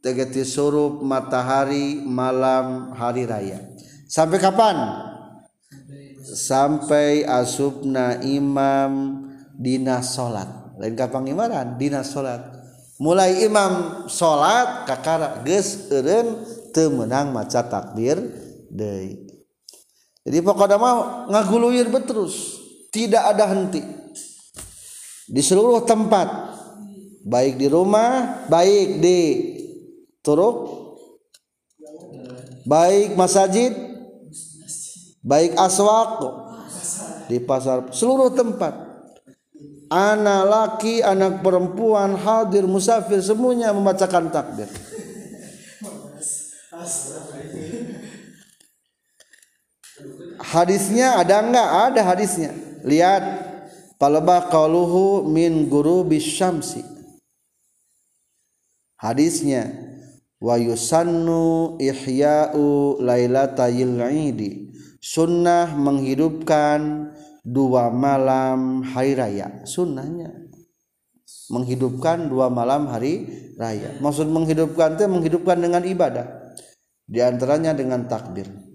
tegeti surup matahari malam hari raya. Sampai kapan? Sampai asubna imam dina salat lain kapang imaran dina salat mulai imam salat kakara geus eureun teu meunang maca takbir deui. Jadi pokoknya mah ngaguluyir beterus tidak ada henti. Di seluruh tempat. Baik di rumah baik di turuk. Baik masjid baik aswaq di pasar. Seluruh tempat. Anak laki anak perempuan hadir musafir semuanya membacakan takbir hadisnya ada enggak? Ada hadisnya. Lihat. Palebah qauluhu min guru bisyamsi hadisnya. Wa yusannu ihya'u lailatayil idi sunnah menghidupkan dua malam hari raya. Sunnahnya. Menghidupkan dua malam hari raya. Maksud menghidupkan itu menghidupkan dengan ibadah. Di antaranya dengan takbir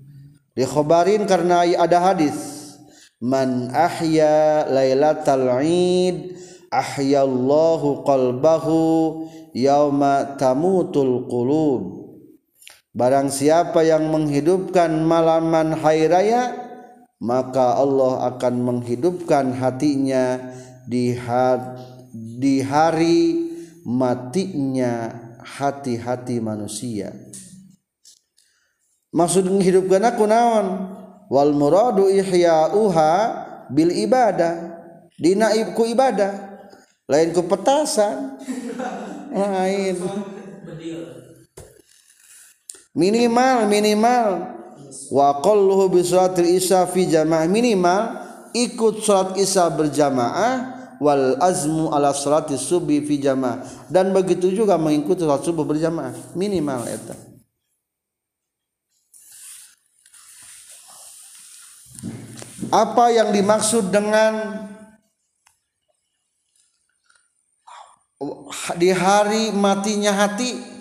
dikhobarin karena ada hadis man ahya lailatal id ahyallahu qalbahu yauma tamutul qulub Barang siapa yang menghidupkan malaman hari raya maka Allah akan menghidupkan hatinya di di hari matinya hati-hati manusia. Maksud menghidupkan aku naon? Wal muradu ihya'uha bil ibadah. Dina ku ibadah. Lain ku petasan. Lain minimal minimal wa qalluhu bi salatil isya fi jamaah minimal ikut salat isya berjamaah wal azmu ala salati subuh fi jamaah dan begitu juga mengikuti salat subuh berjamaah minimal eta apa yang dimaksud dengan di hari matinya hati?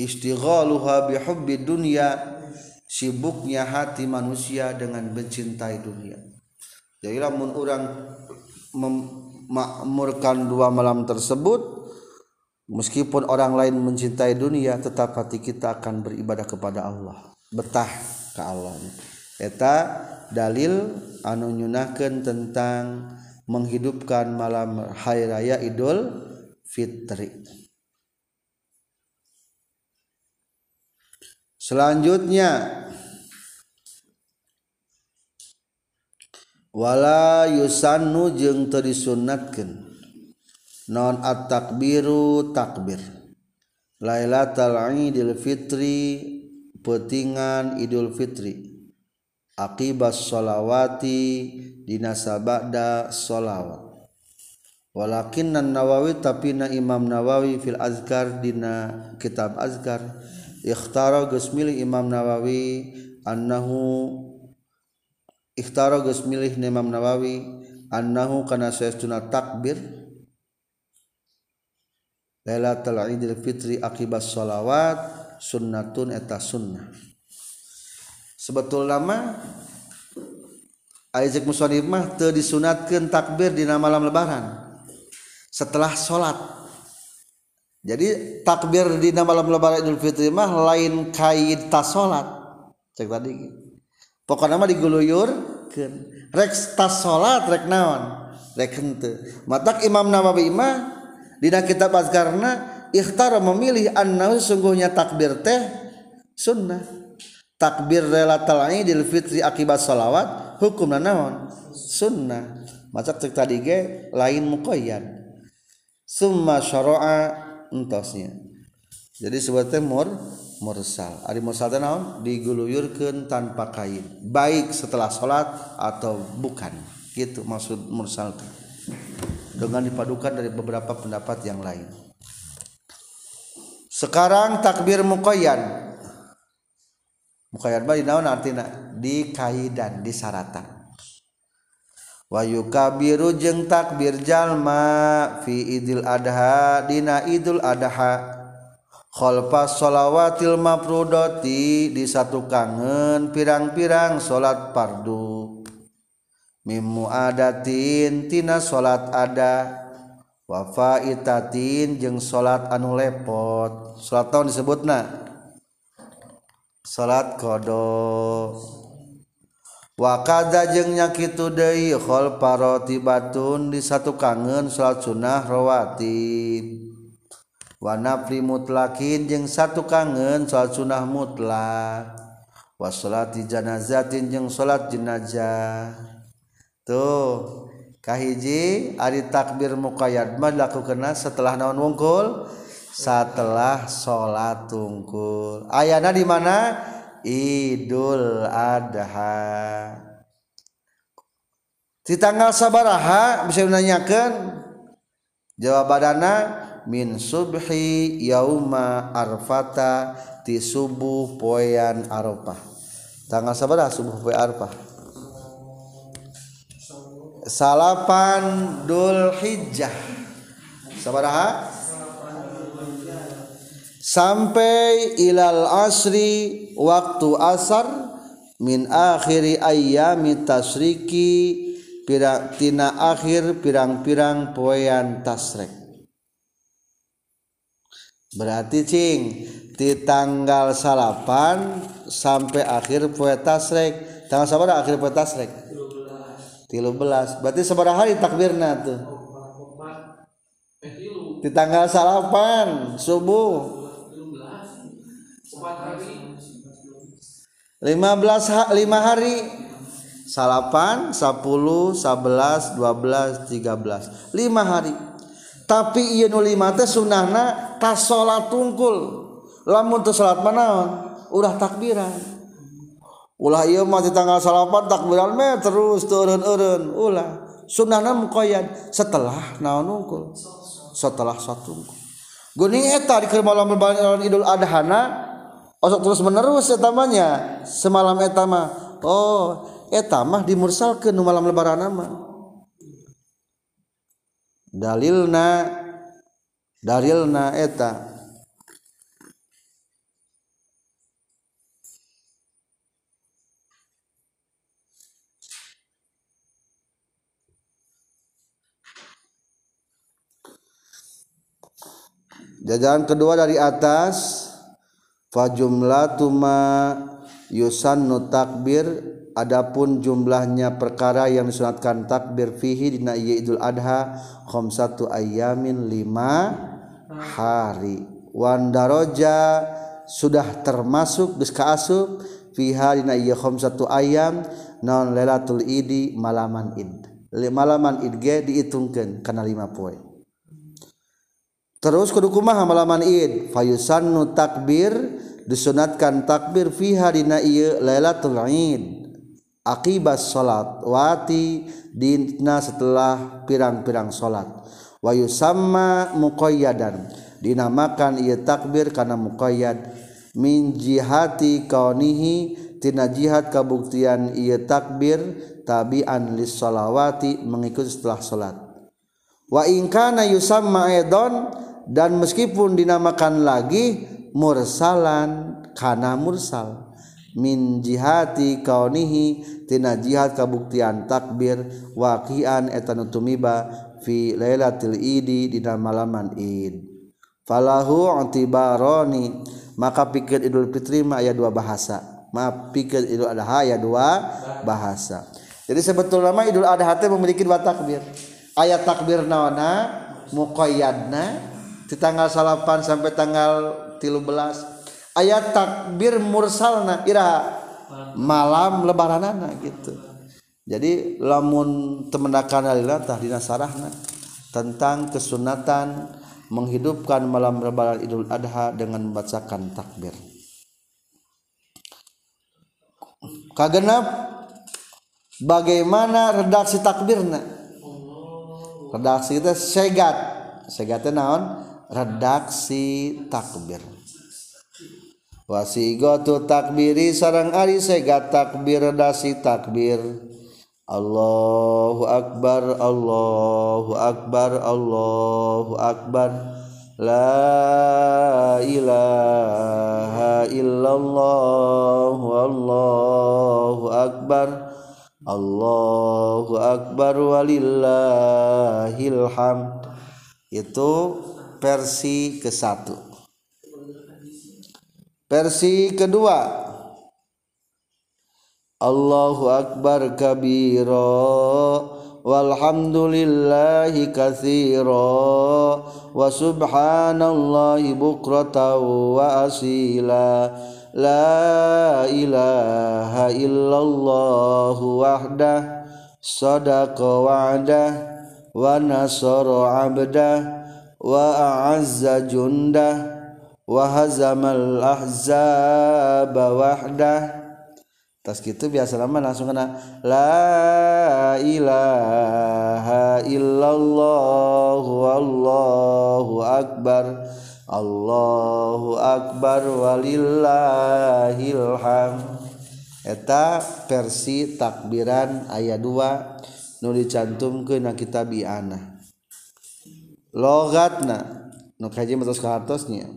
Istighaluha bihubbi dunya sibuknya hati manusia dengan mencintai dunia. Jadi lamun orang memakmurkan dua malam tersebut meskipun orang lain mencintai dunia tetap hati kita akan beribadah kepada Allah betah ke Allah eta dalil anu nyunahkeun tentang menghidupkan malam hari raya Idul Fitri. Selanjutnya wala yusannu jeung teu disunatkeun non at-takbiru takbir. Lailatul Idul Fitri petingan Idul Fitri akibas sholawati dina sabada sholawat. Walakin nawawi tapi na Imam Nawawi fil azkar dina kitab azkar. Ikhtara geus milih Imam Nawawi annahu ikhtara geus milih Imam Nawawi annahu kana sayastuna takbir. Lailatul Idul Fitri akibas sholawat sunnatun eta sunnah sebetul nama Isaac Musonif mah teu disunatkeun takbir dina malam lebaran setelah salat. jadi takbir di malam lebaran Idul Fitri mah lain kait tas salat. cek tadi. Pokoknya mah diguluyurkeun. Rek tas salat rek naon? Rek henteu. Matak Imam Nawawi mah dina kitab azkarna ikhtar memilih annahu sungguhnya takbir teh sunnah. Takbir relatal Idul Fitri akibat salawat hukumna naon? Sunnah. Macak cek tadi ge lain muqayyad. Summa syara'a entosnya. Jadi sebutnya mur mursal. Ari mursal naon? Diguluyurkeun tanpa kain. Baik setelah sholat atau bukan. Gitu maksud mursal dengan dipadukan dari beberapa pendapat yang lain. Sekarang takbir muqayyad mukhayyad bayi naon artina? Di kaidan di saratan wayu kabiru jeung takbir jalma fi idil adha dina idul adha. Khalfa shalawatil mafrudati di satu kangen pirang-pirang salat fardu. Mimu adatin tina salat ada. Wafa itatin jeung salat anu lepot. Salat tahun disebutna? salat kodo wakada jengnya kitu deui khol paroti batun di satu kangen salat sunnah rawatib wanafli mutlakin jeng satu kangen salat sunnah mutlak. Wasolati janazatin jeng salat jenazah. Tuh kahiji ari takbir muqayyad mah setelah naon wungkul? Setelah salat tungkul. Ayana di mana? Idul Adha. Di tanggal sabaraha bisa menanyakan jawabanana min subhi yauma arfata ti subuh poean arafah tanggal sabaraha subuh poe arafah salapan dul hijjah. Sabaraha sampai ilal asri waktu asar min akhiri ayami tasriki pirang tina akhir pirang-pirang poean tasrek. Berarti cing di tanggal salapan sampai akhir poe tasrek. Tanggal sabar akhir poe tasrek? Tilu belas berarti seberapa hari takbirna tuh. Di tanggal salapan subuh hari. 15 lima hari. Salapan 10 11 12 13 lima hari. Tapi iya nu lima teh sunahna tas salat tungkul. Lamun teu salat manaon ulah takbiran. Ulah ieu mah di tanggal salapan takbiran meh terus turun-urun ulah. Sunahna muqayyad setelah naon tungkul setelah satu tungkul. Guning eta di keur malam Idul Adhana na terus menerus etamanya. Semalam etama. Oh tamah dimursal ke malam lebaran nama dalilna dalilna eta. Jajaran kedua dari atas fajumlah tuma yusan nu takbir adapun jumlahnya perkara yang disunatkan takbir fihi dina iya idul adha satu ayamin lima hari. Wandaroja sudah termasuk geus kaasup fiha dina iya satu ayam non lelatul idi malaman id. Malaman id ge dihitungkeun kana lima poin terus kudu kumaha malaman id? Fayusannu takbir disunatkan takbir fi harina ieu lailatul id. Akibas salat wati dina setelah pirang-pirang salat wa yusamma muqayyadan dinamakan ieu takbir kana muqayyad. Min jihati kaunihi tina jihad kabuktian ieu takbir tabi'an lis salawati mengikut setelah salat wa in kana yusamma aidon dan meskipun dinamakan lagi mursalan kana mursal. Min jihati kaunihi tina jihad kabuktian takbir waqian eta tumiba fi lailatul idi dina malaman id. Falahu antibaroni maka pikir idul fitri mah aya dua bahasa. Maaf pikir idul adha aya dua bahasa. Jadi sebetulnya mah idul adha teh memiliki dua takbir. Ayat takbir nawana muqayyadna di tanggal salapan sampai tanggal tilu belas. Ayat takbir mursalna ira malam lebaranana gitu. Jadi lamun temendakan alila tah dina sarahna tentang kesunatan menghidupkan malam lebaran Idul Adha dengan membacakan takbir. Kagenap bagaimana redaksi takbirna? Redaksi itu segat. Segatnya naon redaksi takbir. Wasigotu takbiri sarang ari sega takbir redasi takbir. Allahu akbar Allahu akbar Allahu akbar. La ilaha illallah Allahu akbar. Allahu akbar walillahil hamd. Itu versi ke-1 versi kedua. Allahu akbar kabira. Walhamdulillahi katsira wa subhanallahi bukratan wa asila. La ilaha illallah wahdah. Sadaqa wa'dah. Wa nasara 'abdah وأعز جنده وهزم الأحزاب وحده tas gitu biasa lama langsung kena la ilaha illallah wallahu akbar Allahu akbar walillahil hamd. Eta versi takbiran ayat 2 nu dicantumkeun kitab ianah logatna nu kaji matos ka hartosnya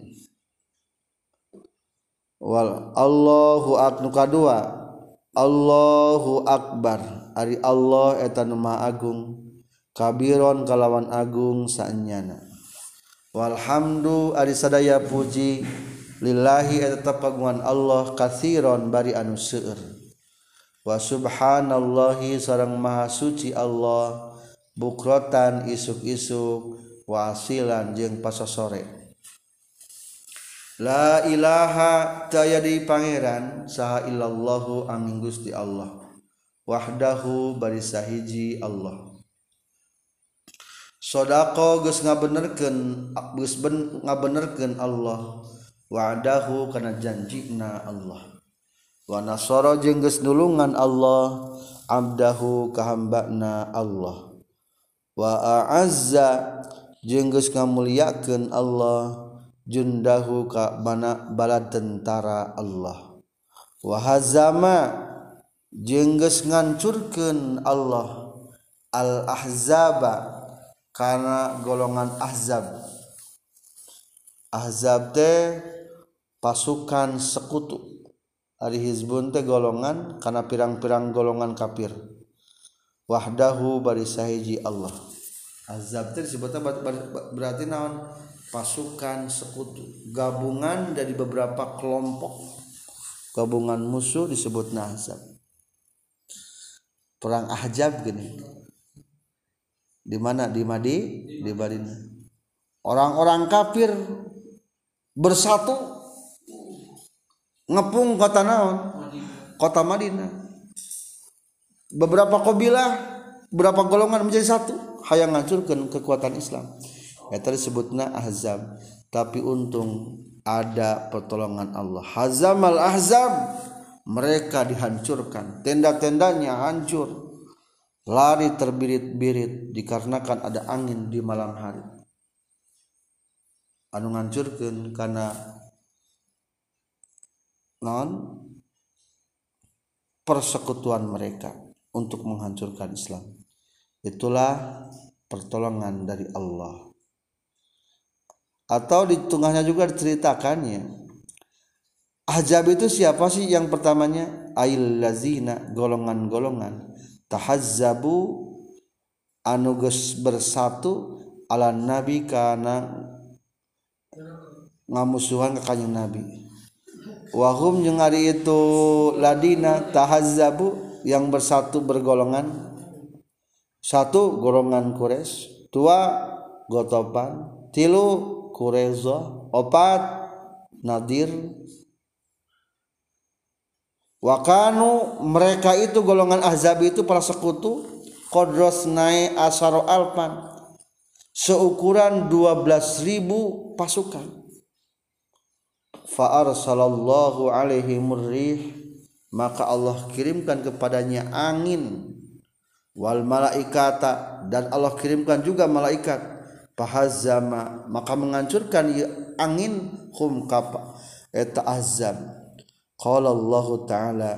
wal Allahu aknu kadua Allahu akbar ari Allah eta nu agung. Kabiron kalawan agung saenyana walhamdu ari sadaya puji. Lillahi eta tetap kagungan Allah kathiron bari anu seueur wa subhanallahi sareng maha suci Allah. Bukrotan isuk-isuk. wasilan jeung pasasore. La ilaha daya di pangeran saha illallahu amin gusti Allah. Wahdahu bari sahiji Allah. Sodako geus ngabenerkeun geus ben ngabenerkeun Allah. Wa'adahu kana janjina Allah. Wa nasara jeung geus nulungan Allah abdahu kahambana Allah. Wa a'azza jenggus ngamuliakan Allah jundahu ka mana bala tentara Allah. Wahazama jengges ngancurkan Allah al ahzaba karena golongan ahzab. Ahzab teh pasukan sekutu. Ari hizbun teh golongan karena pirang-pirang golongan kafir. Wahdahu bari sahiji Allah. Azab teh disebutnya berarti naon? Pasukan sekutu. Gabungan dari beberapa kelompok. Gabungan musuh disebut nazab perang ahzab gini. Di mana? Di Madi di Madinah. Orang-orang kafir bersatu ngepung kota naon? Kota Madinah. Beberapa kabilah beberapa golongan? Menjadi satu. Hayang ngancurkan kekuatan Islam. Ya tadi sebutna ahzab. Tapi untung ada pertolongan Allah. Hazamal ahzab mereka dihancurkan. Tenda-tendanya hancur. Lari terbirit-birit dikarenakan ada angin di malam hari. Anu ngancurkan karena non persekutuan mereka untuk menghancurkan Islam itulah pertolongan dari Allah. Atau di tengahnya juga diceritakannya. Ahzab itu siapa sih yang pertamanya? Ail lazina golongan-golongan. Tahazzabu anuges bersatu ala nabi karena ngamusuhan ke kanjeng nabi. Wahum jeung ari itu ladina tahazzabu yang bersatu bergolongan satu golongan Quraisy dua Gotopan. Tilu Quraizo opat Nadir. Wakanu mereka itu golongan azab itu para sekutu kodros naik asaro alpan. Seukuran 12.000 pasukan. Fa'ar sallallahu alaihi murrih. Maka Allah kirimkan kepadanya angin wal malaikata dan Allah kirimkan juga malaikat. Fahazama maka menghancurkan angin hum kapa eta azab. Qala Allah taala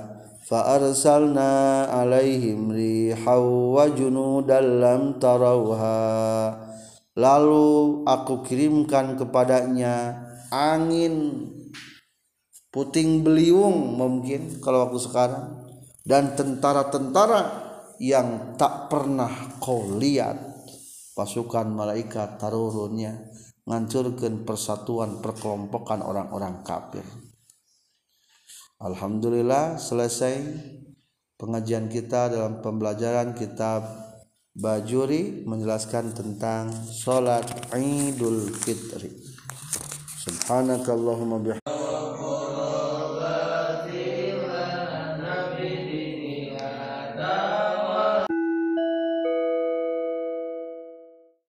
fa arsalna alaihim rihaw wa junudan lam tarawha. Lalu aku kirimkan kepadanya angin puting beliung mungkin kalau waktu sekarang dan tentara-tentara yang tak pernah kau lihat. Pasukan malaikat tarurunnya ngancurkan persatuan perkelompokan orang-orang kafir. Alhamdulillah selesai pengajian kita dalam pembelajaran kitab Bajuri menjelaskan tentang salat Idul Fitri. Subhanakallahumma bihamdika